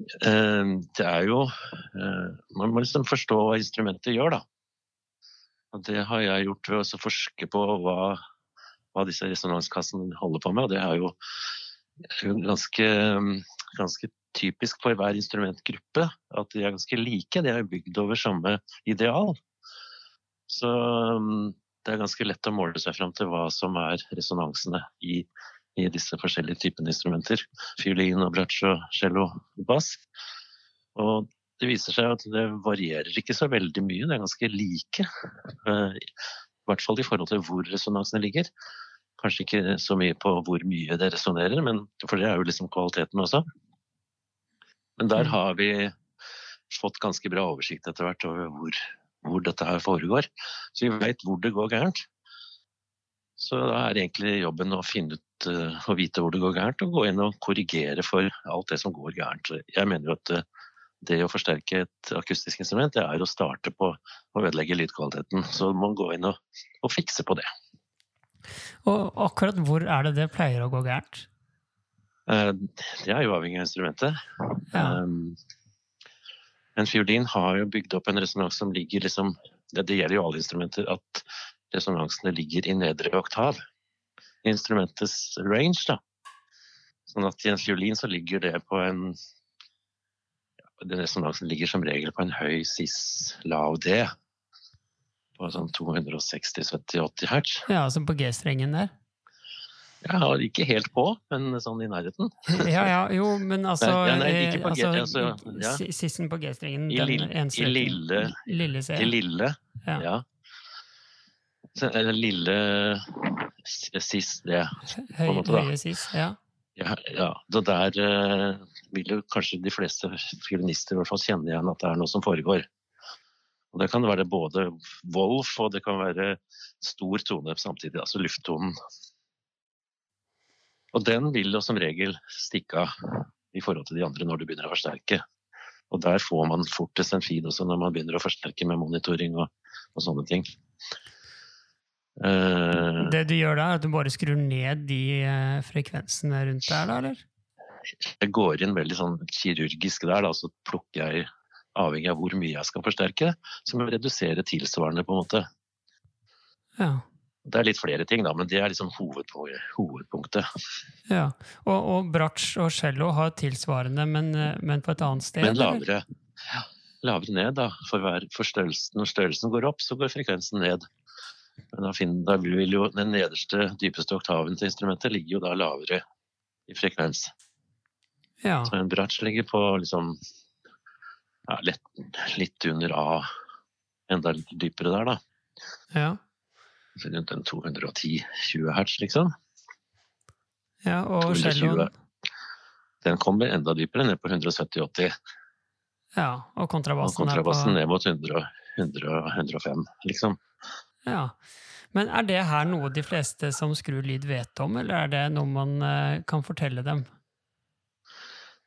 Eh, det er jo eh, Man må liksom forstå hva instrumentet gjør, da. Og det har jeg gjort ved å forske på hva, hva disse resonanskassene holder på med. Og det er jo ganske, ganske typisk for hver instrumentgruppe at de er ganske like. De er bygd over samme ideal. Så det er ganske lett å måle seg fram til hva som er resonansene i i disse forskjellige typene instrumenter. Fiolin, og bratsj, cello, bass. Og det viser seg at det varierer ikke så veldig mye, det er ganske like. Eh, I hvert fall i forhold til hvor resonansene ligger. Kanskje ikke så mye på hvor mye det resonnerer, for det er jo liksom kvaliteten også. Men der mm. har vi fått ganske bra oversikt etter hvert over hvor, hvor dette her foregår. Så vi vet hvor det går gærent. Så da er egentlig jobben å finne ut og vite hvor det går gærent, og gå inn og korrigere for alt det som går gærent. Jeg mener jo at uh, det å forsterke et akustisk instrument, det er å starte på å ødelegge lydkvaliteten. Så man må gå inn og, og fikse på det. Og akkurat hvor er det det pleier å gå gærent? Uh, det er jo avhengig av instrumentet. Ja. Um, en fiolin har jo bygd opp en resonans som ligger liksom det, det, gjelder jo alle instrumenter, at resonansene ligger i nedre oktav instrumentets range. Da. Sånn at i en fiolin så ligger det på en ja, Den resonansen ligger som regel på en høy cis, lav D. På sånn 260-70-80 hertz. Ja, som på G-strengen der? Ja, ikke helt på, men sånn i nærheten. ja, ja, jo, men altså, nei, nei, ikke på G, eh, altså, altså ja. Sissen på G-strengen, den lille, I lille, lille C. I lille, ja. ja. Eller lille sis, det. På en måte. Høye sis, ja. Ja, ja. Så der uh, vil jo kanskje de fleste fiolinister i hvert fall kjenne igjen at det er noe som foregår. Og Det kan være både Wolf og det kan være stor tone samtidig, altså lufttonen. Og den vil jo som regel stikke av i forhold til de andre når du begynner å forsterke. Og der får man fortest en feed også når man begynner å forsterke med monitoring og, og sånne ting. Eh, Det du gjør da, er at du bare skrur ned de eh, frekvensene rundt der, da, eller? jeg går inn veldig sånn kirurgisk der, da, så plukker jeg avhengig av hvor mye jeg skal forsterke, så må jeg redusere tilsvarende, på en måte. Ja. Det er litt flere ting, da, men det er liksom hovedpunktet. ja. Og, og bratsj og cello har tilsvarende, men, eh, men på et annet sted? Men lavere, ja, lavere ned, da. For hver for størrelsen, når størrelsen går opp, så går frekvensen ned. Men da, finner, da vil jo den nederste, dypeste oktaven til instrumentet ligger jo da lavere i frekvens. Ja. Så en bratsj ligger på liksom ja, lett, litt under A, enda litt dypere der, da. ja. Så Rundt en 210-20 hertz, liksom. ja og 220. celloen Den kommer enda dypere, ned på 170-80. Ja, og Og kontrabassen, kontrabassen er ned mot 100, 100, 105, liksom. Ja. Men er det her noe de fleste som skrur lyd vet om, eller er det noe man eh, kan fortelle dem?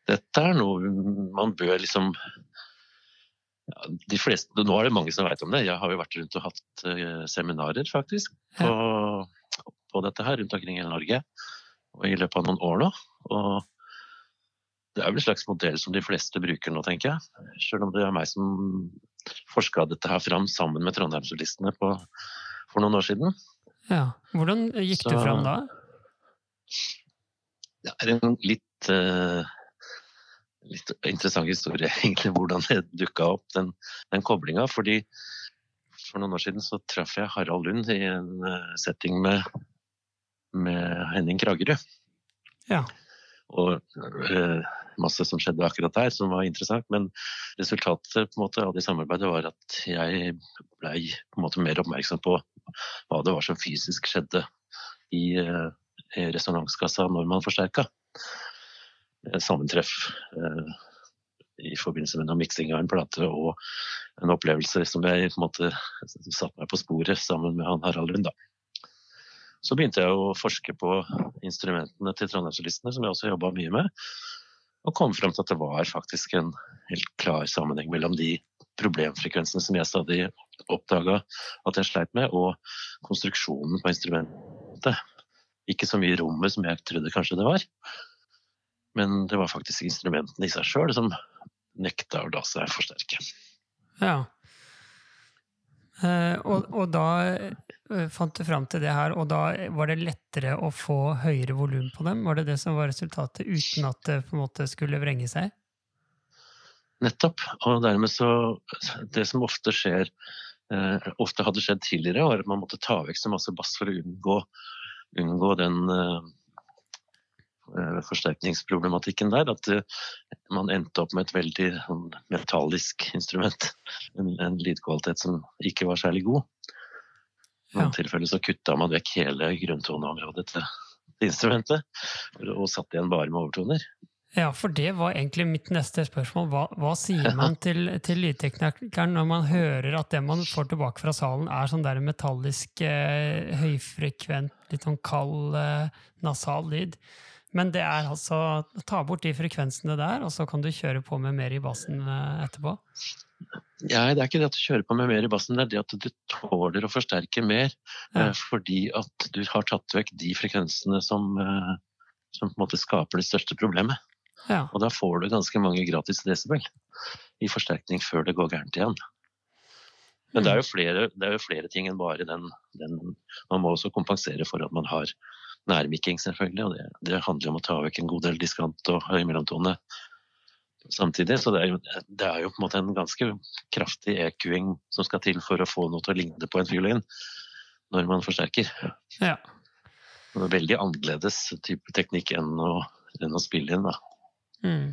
Dette er noe man bør liksom ja, de fleste, Nå er det mange som vet om det. Jeg har jo vært rundt og hatt eh, seminarer faktisk på, på dette her rundt omkring i hele Norge. Og i løpet av noen år nå. Og det er vel en slags modell som de fleste bruker nå, tenker jeg. Selv om det er meg som forska dette her fram sammen med Trondheimsolistene på- for noen år siden. Ja. Hvordan gikk du Så- fram da? Det er en litt, uh, litt interessant historie, egentlig, hvordan det dukka opp, den, den koblinga. Fordi for noen år siden så traff jeg Harald Lund i en eh, setting med, med Henning Kragerø. Ja. Og eh, masse som skjedde akkurat der som var interessant. Men resultatet måte, av det samarbeidet var at jeg blei mer oppmerksom på hva det var som fysisk skjedde i eh, resonanskassa når man forsterka. Sammentreff eh, i forbindelse med noe miksing av en plate og en opplevelse som jeg på en måte satte meg på sporet sammen med han Harald Lund. Så begynte jeg å forske på instrumentene til Trondheimssolistene, som jeg også jobba mye med, og kom fram til at det var faktisk en helt klar sammenheng mellom de problemfrekvensene som jeg stadig oppdaga at jeg sleit med, og konstruksjonen på instrumentet. Ikke så mye rommet som jeg trodde kanskje det var. Men det var faktisk instrumentene i seg sjøl som nekta å la seg forsterke. Ja. Eh, og, og da eh, fant du fram til det her, og da var det lettere å få høyere volum på dem? Var det det som var resultatet, uten at det på en måte skulle vrenge seg? Nettopp. Og dermed så Det som ofte skjer, eh, ofte hadde skjedd tidligere, var at man måtte ta vekk så masse bass for å unngå, unngå den forsterkningsproblematikken der. At eh, man endte opp med et veldig sånn, metallisk instrument. En, en lydkvalitet som ikke var særlig god. I Ja. noen tilfeller så kutta man vekk hele grunntoneområdet til, til instrumentet, og satt igjen bare med overtoner. Ja, for det var egentlig mitt neste spørsmål. Hva, hva sier man til, til lydteknikeren når man hører at det man får tilbake fra salen, er sånn der metallisk, eh, høyfrekvent, litt sånn kald, eh, nasal lyd? Men det er altså Ta bort de frekvensene der, og så kan du kjøre på med mer i bassen eh, etterpå? Nei, det er ikke det at du kjører på med mer i bassen, det er det at du tåler å forsterke mer. Ja. eh, Fordi at du har tatt vekk de frekvensene som, eh, som på en måte skaper det største problemet. Ja. Og da får du ganske mange gratis desibel i forsterkning før det går gærent igjen. Men det er jo flere, det er jo flere ting enn bare den, den Man må også kompensere for at man har nærmikking, selvfølgelig. Og det, det handler om å ta vekk en god del diskant og høy mellomtone samtidig. Så det er, jo, det er jo på en måte en ganske kraftig EQ-ing som skal til for å få noe til å ligne på en fiolin når man forsterker. ja. Det er veldig annerledes type teknikk enn å, enn å spille inn. Da. Mm.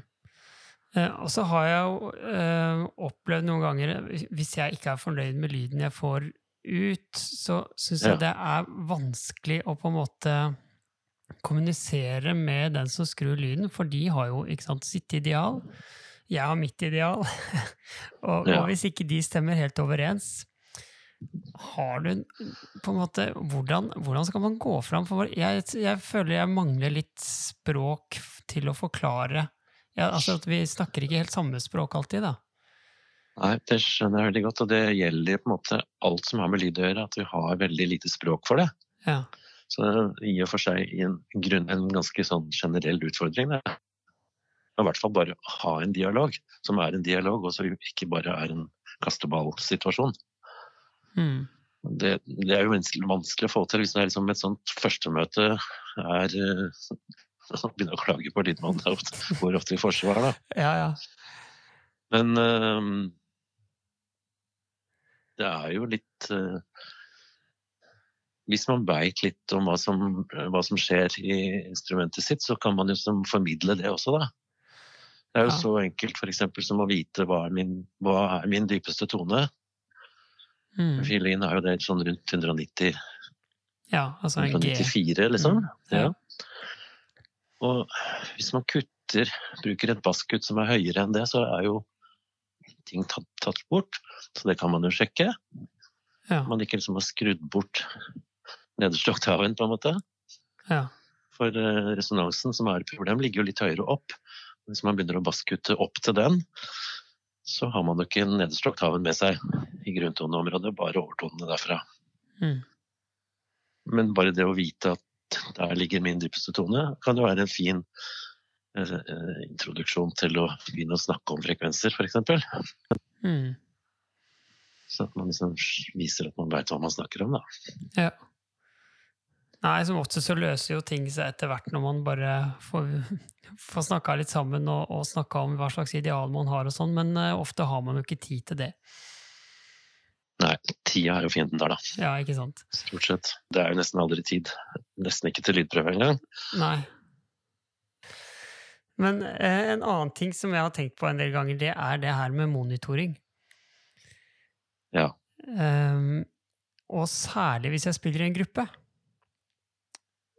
Eh, og så har jeg jo eh, opplevd noen ganger, hvis jeg ikke er fornøyd med lyden jeg får ut, så syns jeg Ja. det er vanskelig å på en måte kommunisere med den som skrur lyden, for de har jo ikke sant, sitt ideal. Jeg har mitt ideal. og, Ja. og hvis ikke de stemmer helt overens, har du på en måte Hvordan, hvordan skal man gå fram? For jeg, jeg føler jeg mangler litt språk til å forklare. Ja, altså at vi snakker ikke helt samme språk alltid, da. Nei, det skjønner jeg veldig godt, og det gjelder på en måte alt som har med lyd å gjøre, at vi har veldig lite språk for det. Ja. Så det er i og for seg en, grunn, en ganske sånn generell utfordring. Det. I hvert fall bare ha en dialog som er en dialog, og som ikke bare er en kasteballsituasjon. Mm. Det, det, er jo vanskelig, å få til hvis det er liksom et sånt førstemøte er så Begynner å klage på lydmannen hvor ofte vi får svar, da. Ja, ja. Men uh, det er jo litt uh, Hvis man veit litt om hva som, hva som, skjer i instrumentet sitt, så kan man jo formidle det også, da. Det er jo ja. så enkelt f.eks. som å vite hva er min, hva er min dypeste tone. Mm. Fiolin er jo det sånn rundt 190 Ja, altså en 194, liksom. Mm. Ja. Og hvis man kutter, bruker et basskutt som er høyere enn det, så er jo ting tatt, tatt bort. Så det kan man jo sjekke. Ja. Man ikke liksom har skrudd bort nederste oktaven, på en måte. Ja. For uh, resonansen, som er et problem, ligger jo litt høyere opp. Hvis man begynner å basskutte opp til den, så har man jo ikke nederste oktaven med seg i grunntoneområdet, bare overtonene derfra. Mm. Men bare det å vite at der ligger min dypeste tone, kan jo være en fin eh, eh introduksjon til å begynne å snakke om frekvenser, f.eks. Mm. Så at man liksom viser at man veit hva man snakker om, da. Ja. Nei, som ofte så løser jo ting seg etter hvert når man bare får, får snakka litt sammen og, og snakka om hva slags ideal man har og sånn, men uh, ofte har man jo ikke tid til det. Nei, tida er jo fienden der, da. Ja, ikke sant. Stort sett. Det er jo nesten aldri tid. Nesten ikke til lydprøve engang. Nei. Men eh, en annen ting som jeg har tenkt på en del ganger, det er det her med monitoring. Ja. Um, og særlig hvis jeg spiller i en gruppe.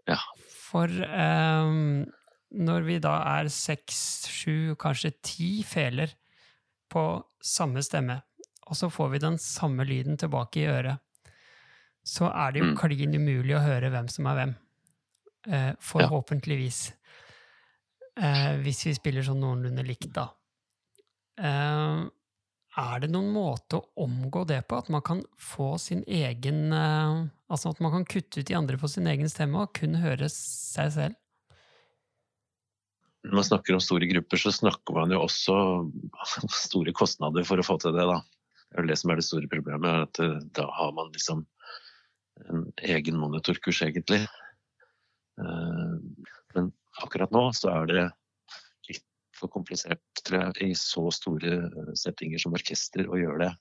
Ja. For um, når vi da er seks, sju, kanskje ti feler på samme stemme, og så får vi den samme lyden tilbake i øret, så er det jo mm. klin umulig å høre hvem som er hvem. Uh, forhåpentligvis. Uh, hvis vi spiller sånn noenlunde likt, da. Eh, er det noen måte å omgå det på? At man kan få sin egen eh, Altså at man kan kutte ut de andre på sin egen stemme og kun høre seg selv? Når man snakker om store grupper, så snakker man jo også om store kostnader for å få til det. da. Det er det som er det store problemet. at uh, Da har man liksom en egen monitorkurs, egentlig. Uh, men akkurat nå så er det litt for komplisert jeg, i så store settinger som orkester å gjøre det.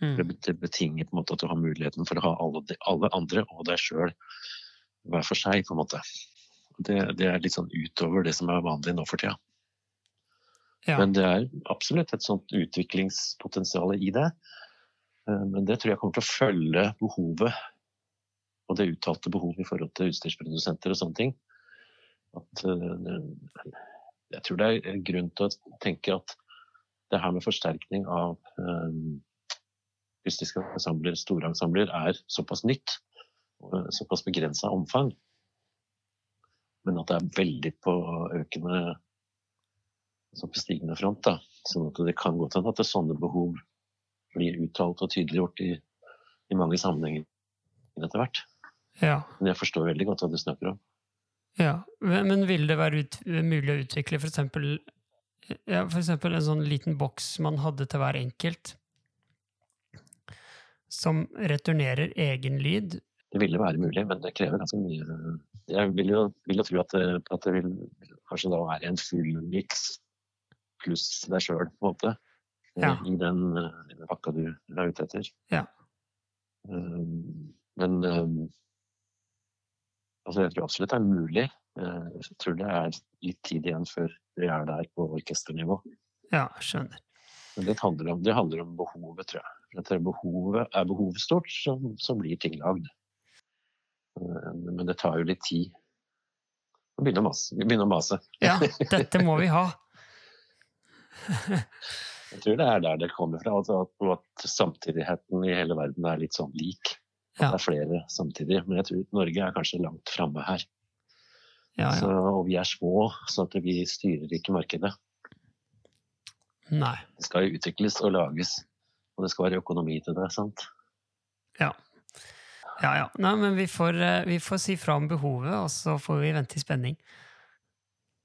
Mm. Det betinger på en måte at du har muligheten for å ha alle, alle andre og deg sjøl hver for seg. på en måte. Det, det, er litt sånn utover det som er vanlig nå for tida. Ja. Men det er absolutt et sånt utviklingspotensial i det. Eh, men det tror jeg kommer til å følge behovet, og det uttalte behovet i forhold til utstyrsprodusenter og sånne ting. At eh, jeg tror det er grunn til å tenke at det her med forsterkning av um, akustiske ensembler, store ensembler, er såpass nytt og såpass begrensa omfang. Men at det er veldig på økende altså på stigende front. Da. Sånn at det kan godt hende at det sånne behov blir uttalt og tydeliggjort i, i mange sammenhenger etter hvert. Ja. Men jeg forstår veldig godt hva du snakker om. Ja, Men vil det være ut, mulig å utvikle eksempel, ja, for en sånn liten boks man hadde til hver enkelt, som returnerer egen lyd? Det ville være mulig, men det krever ganske mye. Jeg vil jo, vil jo tro at at det, vil kanskje da være en full miks pluss deg sjøl, på en måte. Ja. I, den, I, den, pakka du er ute etter. Ja. Um, men um, Altså, jeg tror absolutt det er mulig. Eh, jeg tror det er litt tid igjen før vi er der på orkesternivå. Ja, skjønner. Men det handler om, det handler om behovet, tror jeg. Det er behovet, er behovet stort, så, så, blir ting lagd. Eh, men det tar jo litt tid. Vi begynner å mase. Vi begynner å mase. Ja, dette må vi ha. jeg tror det er der det kommer fra. Altså at, at samtidigheten i hele verden er litt sånn lik. Ja. Det er flere samtidig, men jeg tror Norge er kanskje langt framme her. Ja, Så, og vi er små, så at vi styrer ikke markedet. Nei. Det skal jo utvikles og lages, og det skal være økonomi til det. sant? Ja. Ja, ja. Nei, men vi får, eh, vi får si fra om behovet, og så får vi vente i spenning.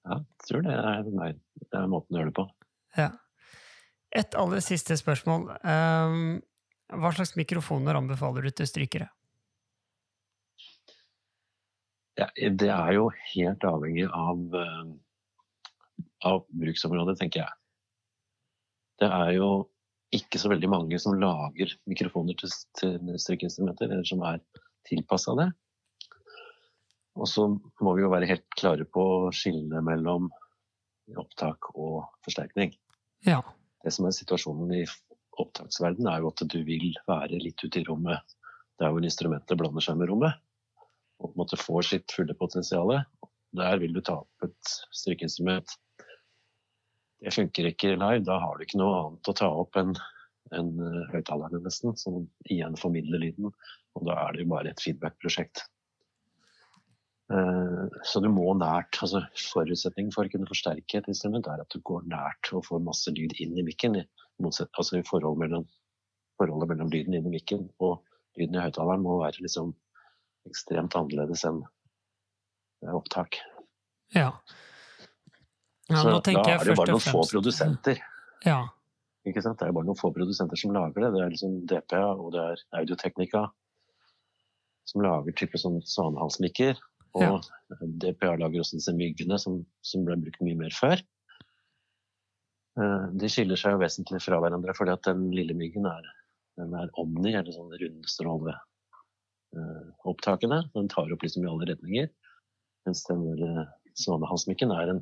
Ja, jeg tror det er, nei, det er måten å gjøre det på. Ja. Et aller siste spørsmål. Ehm, hva slags mikrofoner anbefaler du til strykere? Ja, det er jo helt avhengig av, eh, av bruksområdet, tenker jeg. Det er jo ikke så veldig mange som lager mikrofoner til, til strykeinstrumenter, eller som er tilpassa det. Og så må vi jo være helt klare på å skille mellom opptak og forsterkning. Ja. Det som er situasjonen i opptaksverdenen, er jo at du vil være litt ute i rommet der hvor instrumentet blander seg med rommet, og på en måte får sitt fulle potensial. Der vil du ta opp et strykeinstrument. Det funker ikke live. Da har du ikke noe annet å ta opp enn enn eh, høyttalerne, nesten, som igjen formidler lyden. Og da er det jo bare et feedback-prosjekt. Eh, Så du må nært. altså Forutsetningen for å kunne forsterke et instrument er at du går nært og får masse lyd inn i mikken. Altså i forhold mellom, forholdet mellom lyden inni mikken og lyden i høyttaleren må være liksom ekstremt annerledes enn eh, opptak. Ja. ja Så da er det bare noen få produsenter. Ja. Ikke sant? Det er bare noen få produsenter som lager det. Det er liksom DPA og det er Audioteknika som lager type sånn svanehalsmikker. Og Ja. DPA lager også disse myggene som, som ble brukt mye mer før. Eh, De skiller seg jo vesentlig fra hverandre fordi at den lille myggen er, den er omni, eller sånn rundstråleopptakene. Den tar opp liksom i alle retninger. Mens den svanehalsmykken er en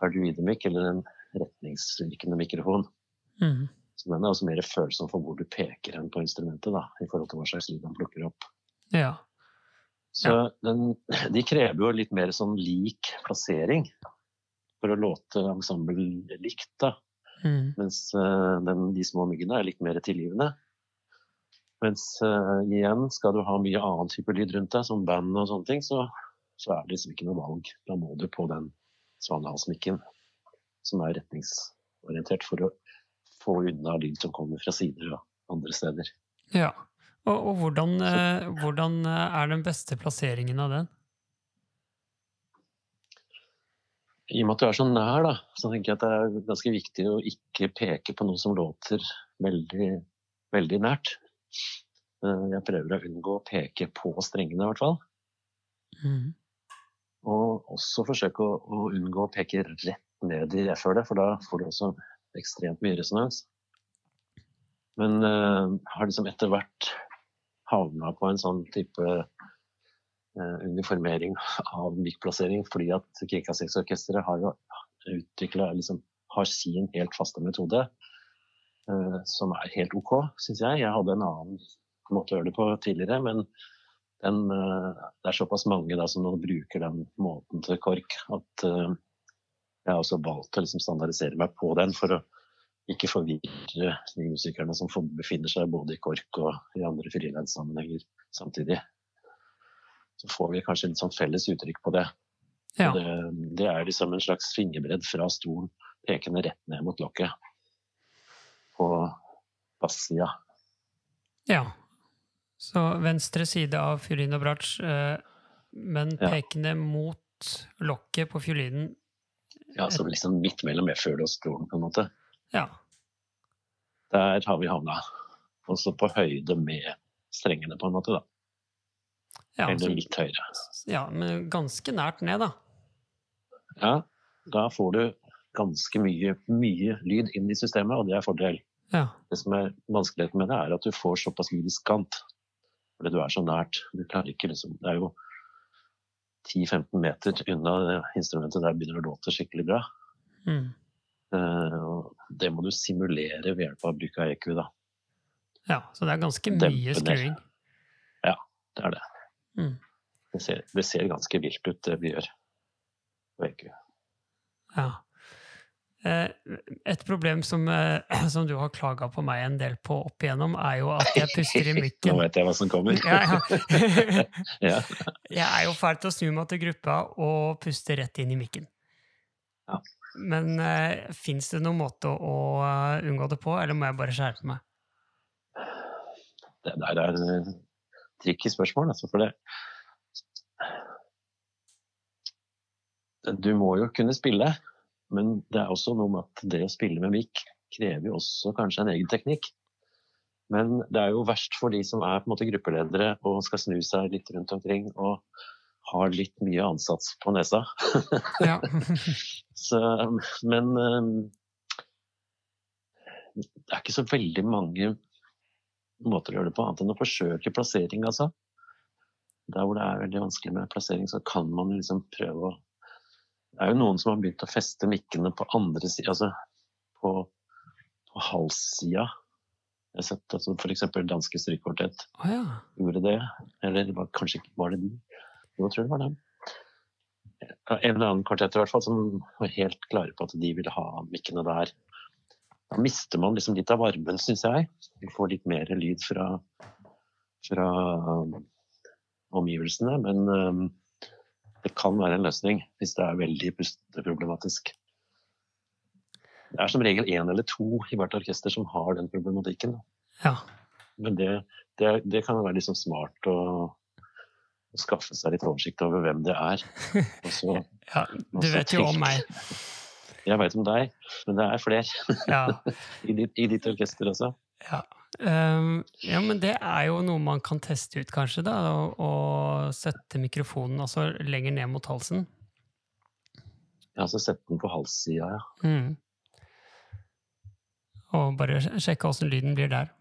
kardioidemykk, eller en retningsvirkende mikrofon. Mm. Så den er også mer følsom for hvor du peker enn på instrumentet, da, i forhold til hva slags lyd den plukker opp. ja. Så den, de krever jo litt mer sånn lik plassering for å låte ensemble likt, da. Mm. Mens eh, den, de små myggene er litt mer tilgivende. Mens uh, igjen, skal du ha mye annen type lyd rundt deg, som band og sånne ting, så, så er det liksom ikke noe valg. Da må du på den svanehalsmikken som er retningsorientert for å få unna lyd som kommer fra sider og andre steder. ja. Og, og hvordan, eh, hvordan eh, er den beste plasseringen av den? I og med at du er så nær, da, så tenker jeg at det er ganske viktig å ikke peke på noe som låter veldig, veldig nært. Eh, Jeg prøver å unngå å peke på strengene, i hvert fall. Mm. Og også forsøke å, å unngå å peke rett ned i F-hølet, for da får du også ekstremt mye resonans. Men uh, har liksom etter hvert havna på en sånn type uniformering av mikkplassering, fordi at Kringkastingsorkesteret har jo utvikla liksom, har sin helt faste metode, eh, som er helt OK, syns jeg. Jeg hadde en annen måte å gjøre det på tidligere, men den, eh, det er såpass mange da, som nå bruker den måten til KORK at uh, jeg har også valgt å liksom standardisere meg på den for å ikke forvirre de musikerne som befinner seg både i KORK og i andre frilanssammenhenger samtidig. Så får vi kanskje litt sånn felles uttrykk på det. Ja. Det, det er liksom en slags fingerbredd fra stolen pekende rett ned mot lokket på bassida. ja. Så venstre side av fiolin og bratsj, eh, men Ja. pekende mot lokket på fiolinen. Ja, så liksom midt mellom F-hølet og stolen, på en måte. Ja. Der har vi havna. Også på høyde med strengene, på en måte. da. Ja, Eller så, litt høyere. ja, men ganske nært ned, da. Ja, da får du ganske mye, mye lyd inn i systemet, og det er fordel. Ja. Det som er vanskeligheten med det, er at du får såpass mye diskant. Fordi du er så nært. Du klarer ikke liksom Det er jo 10-15 meter unna instrumentet der begynner det å låte skikkelig bra. Mm. Eh, det må du simulere ved hjelp av bruk av EQ, da. ja. Så det er ganske mye skruing. Ja, Det er det. Mm. Det ser, det ser ganske vilt ut, det vi gjør på EQ. Ja. Eh, Et problem som, eh, som du har klaga på meg en del på opp igjennom, er jo at jeg puster i Nå vet jeg hva som kommer. Ja, ja. Ja. Jeg er jo ferdig til å snu meg til gruppa og puste rett inn i mikken. Ja. Men uh, fins det noen måte å, eh, unngå det på, eller må jeg bare skjerpe meg? Det der er tricky spørsmål, altså, for det Du må jo kunne spille, men det er også noe med at det å spille med mic krever jo også kanskje en egen teknikk. Men det er jo verst for de som er på en måte gruppeledere og skal snu seg litt rundt omkring og har litt mye ansats på nesa. Ja. Så, men eh, det er ikke så veldig mange måter å gjøre det på, annet enn å forsøke plassering, altså. Der hvor det er veldig vanskelig med plassering, så kan man liksom prøve å Det er jo noen som har begynt å feste mikkene på andre sida, altså på, på halssida. Jeg har sett altså, f.eks. danske strykekvartett oh, ja. gjorde det. Eller det var, kanskje ikke var det de? Jo, jeg tror det var dem. En eller annen kvartett i hvert fall som var helt klare på at de ville ha mikkene der. Da mister man liksom litt av varmen, syns jeg. Vi får litt mer lyd fra, fra um, omgivelsene. Men um, det kan være en løsning hvis det er veldig pusteproblematisk. Det er som regel én eller to i hvert orkester som har den problematikken. ja. Men det, det, det kan være liksom smart å, å skaffe seg litt oversikt over hvem det er. Og så, ja. Du vet jo om meg. Jeg veit om deg, men det er flere Ja. i ditt, i ditt orkester også. Ja. Um, ja, men det er jo noe man kan teste ut, kanskje, da. Å sette mikrofonen altså lenger ned mot halsen. Ja, så sette den på halssida, ja. Mm. Og bare sjekke åssen lyden blir der.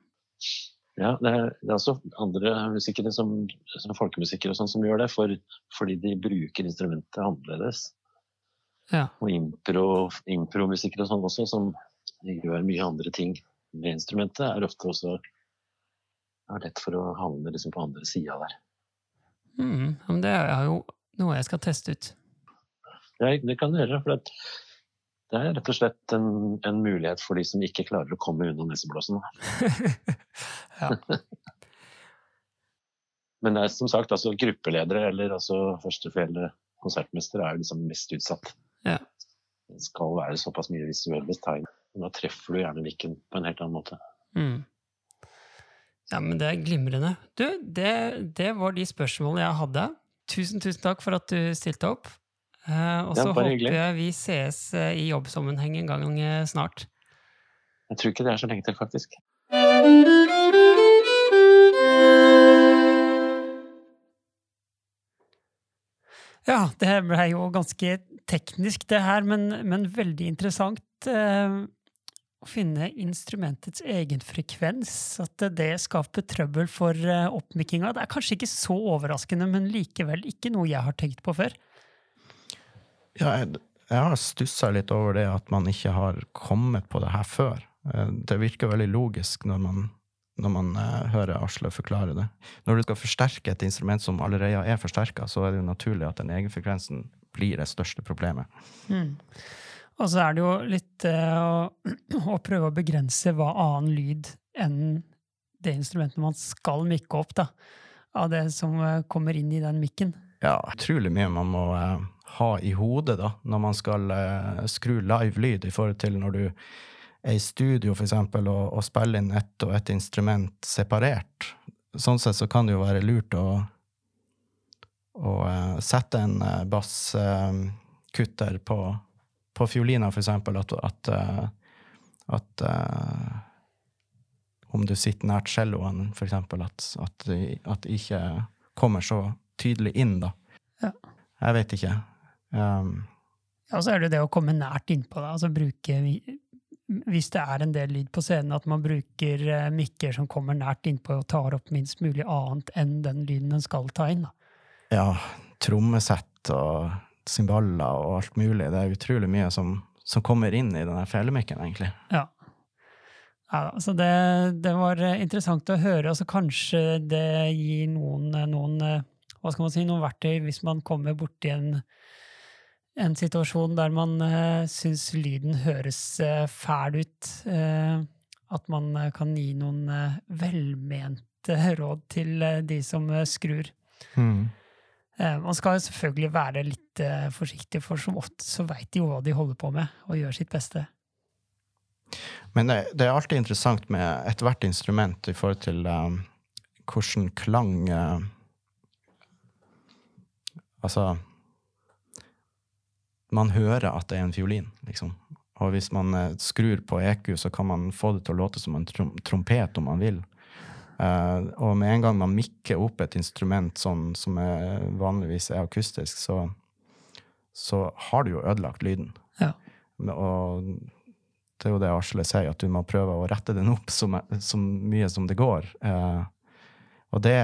ja det, er, det er også andre musikere, som, som folkemusikere og sånn, som gjør det, for, fordi de bruker instrumentet annerledes. Ja. Og impro- impromusikere og sånn også, som gjør mye andre ting med instrumentet, er ofte også er lett for å havne liksom på andre sida der. Mm. Men det er jo noe jeg skal teste ut. Det, det kan du gjøre. for det er rett og slett en, en mulighet for de som ikke klarer å komme unna neseblåsen. Men det er som sagt, altså, gruppeledere eller altså førstefele konsertmester er jo liksom mest utsatt. Ja. Det skal være såpass mye visuelle tegn. Da treffer du gjerne mikken på en helt annen måte. Mm. Ja, men det er glimrende. Du, det, det var de spørsmålene jeg hadde. Tusen, tusen takk for at du stilte opp. Eh, og så håper hyggelig. jeg vi ses eh, i jobbsammenheng en gang eh, snart. Jeg tror ikke det er så lenge til, faktisk. Ja, det ble jo ganske teknisk, det her, men, men veldig interessant eh, å finne instrumentets egen frekvens. At det skaper trøbbel for eh, oppmikkinga. Det er kanskje ikke så overraskende, men likevel ikke noe jeg har tenkt på før. Ja, jeg, jeg har stussa litt over det at man ikke har kommet på det her før. Eh, Det virker veldig logisk når man, når man eh, hører Asle forklare det. Når du skal forsterke et instrument som allerede er forsterka, så er det jo naturlig at den egenfrekvensen blir det største problemet. Mm. Og så er det jo litt uh, å, prøve å begrense hva annen lyd enn det instrumentet man skal mikke opp, da. Av det som eh, kommer inn i den mikken. Ja, utrolig mye man må uh, ha i hodet da, når man skal uh, skru live-lyd, i forhold til når du er i studio for eksempel, og, og spille inn ett og ett instrument separert. Sånn sett så kan det jo være lurt å, å uh, sette en uh, basskutter på, på fiolina, for eksempel, at, at, eh, at om du sitter nært celloen, for eksempel, at, at, at det ikke kommer så tydelig inn, da. Ja. Jeg vet ikke. Um, Ja, og så er det jo det å komme nært innpå deg, Altså bruke, hvis det er en del lyd på scenen, at man bruker eh, mikker som kommer nært innpå og tar opp minst mulig annet enn den lyden en skal ta inn. Ja, trommesett og cymbaler og alt mulig. Det er utrolig mye som, som kommer inn i den felemikken, egentlig. Ja. Ja, så det, det var eh, interessant å høre. Altså kanskje det gir noen, eh, noen hva skal man si, noen verktøy hvis man kommer borti en, en situasjon der man uh, syns lyden høres uh, fæl ut, uh, at man kan gi noen velmente råd til de som skrur. Mm. Man skal selvfølgelig være litt forsiktig, for som ofte så veit de jo hva de holder på med, og gjør sitt beste. Men det, det, er alltid interessant med ethvert instrument i forhold til um, hvordan klang Altså Man hører at det er en fiolin, liksom. Og hvis man eh, skrur på EQ, så kan man få det til å låte som en trom trompet om man vil. Uh, og med en gang man mikker opp et instrument sånn, som er, vanligvis er akustisk, så, så har du jo ødelagt lyden. Ja. Og det er jo det Arsle sier, at du må prøve å rette den opp så, så mye som det går. Uh, og det,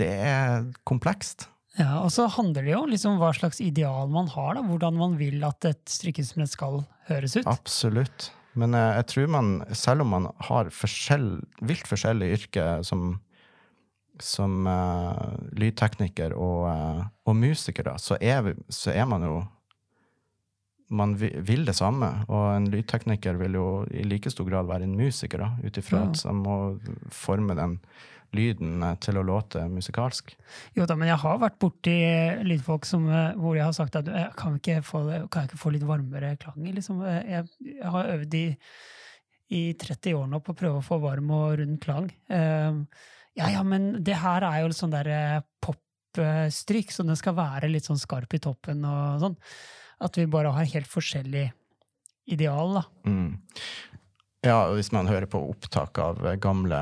det, er komplekst. Ja, Og så handler det jo liksom om hva slags ideal man har, da, hvordan man vil at et strikkeinstrument skal høres ut. Absolutt. Men jeg, jeg tror man, selv om man har forskjell, vilt forskjellige yrker som, som uh, lydtekniker og, og musiker, da, så er, vi, så er man jo man vil det samme, og en lydtekniker vil jo i like stor grad være en musiker, ut ifra Ja. at man må forme den lyden eh, til å låte musikalsk. Jo da, men jeg har vært borti lydfolk som, eh, hvor jeg har sagt at jeg kan, ikke få, kan jeg ikke få litt varmere klang? Liksom? Eh, Jeg, jeg har øvd i, i 30 år nå på å prøve å få varm og rund klang. Eh, ja, ja, men det her er jo sånn der eh, popstryk, så den skal være litt sånn skarp i toppen og sånn. At vi bare har helt forskjellig ideal, da. Mm. Ja, og hvis man hører på opptak av eh, gamle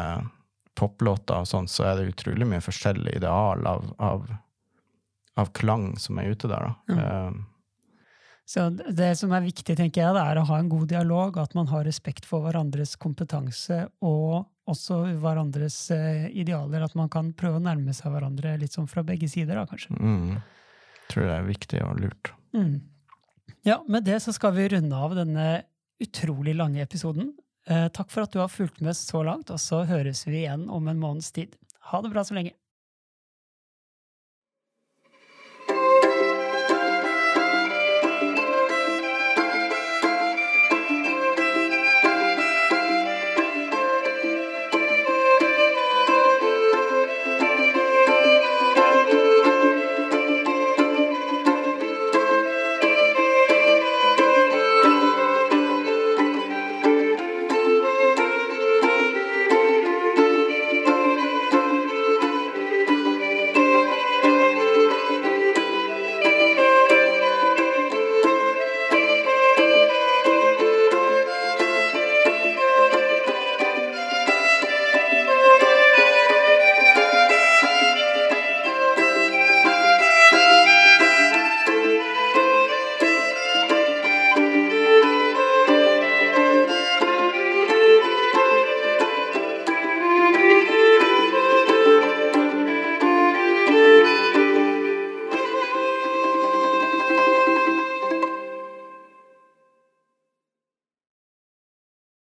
poplåter og sånn, så er det utrolig mye forskjellig ideal av, av, av klang som er ute der, da. Eh, Så det som er viktig, tenker jeg, er å ha en god dialog, at man har respekt for hverandres kompetanse og også hverandres eh, idealer. At man kan prøve å nærme seg hverandre litt sånn fra begge sider, da, kanskje. mm. Tror det er viktig og lurt. Mm. Ja, med det så skal vi runde av denne utrolig lange episoden. Eh, takk for at du har fulgt med så langt, og så høres vi igjen om en måneds tid. Ha det bra så lenge.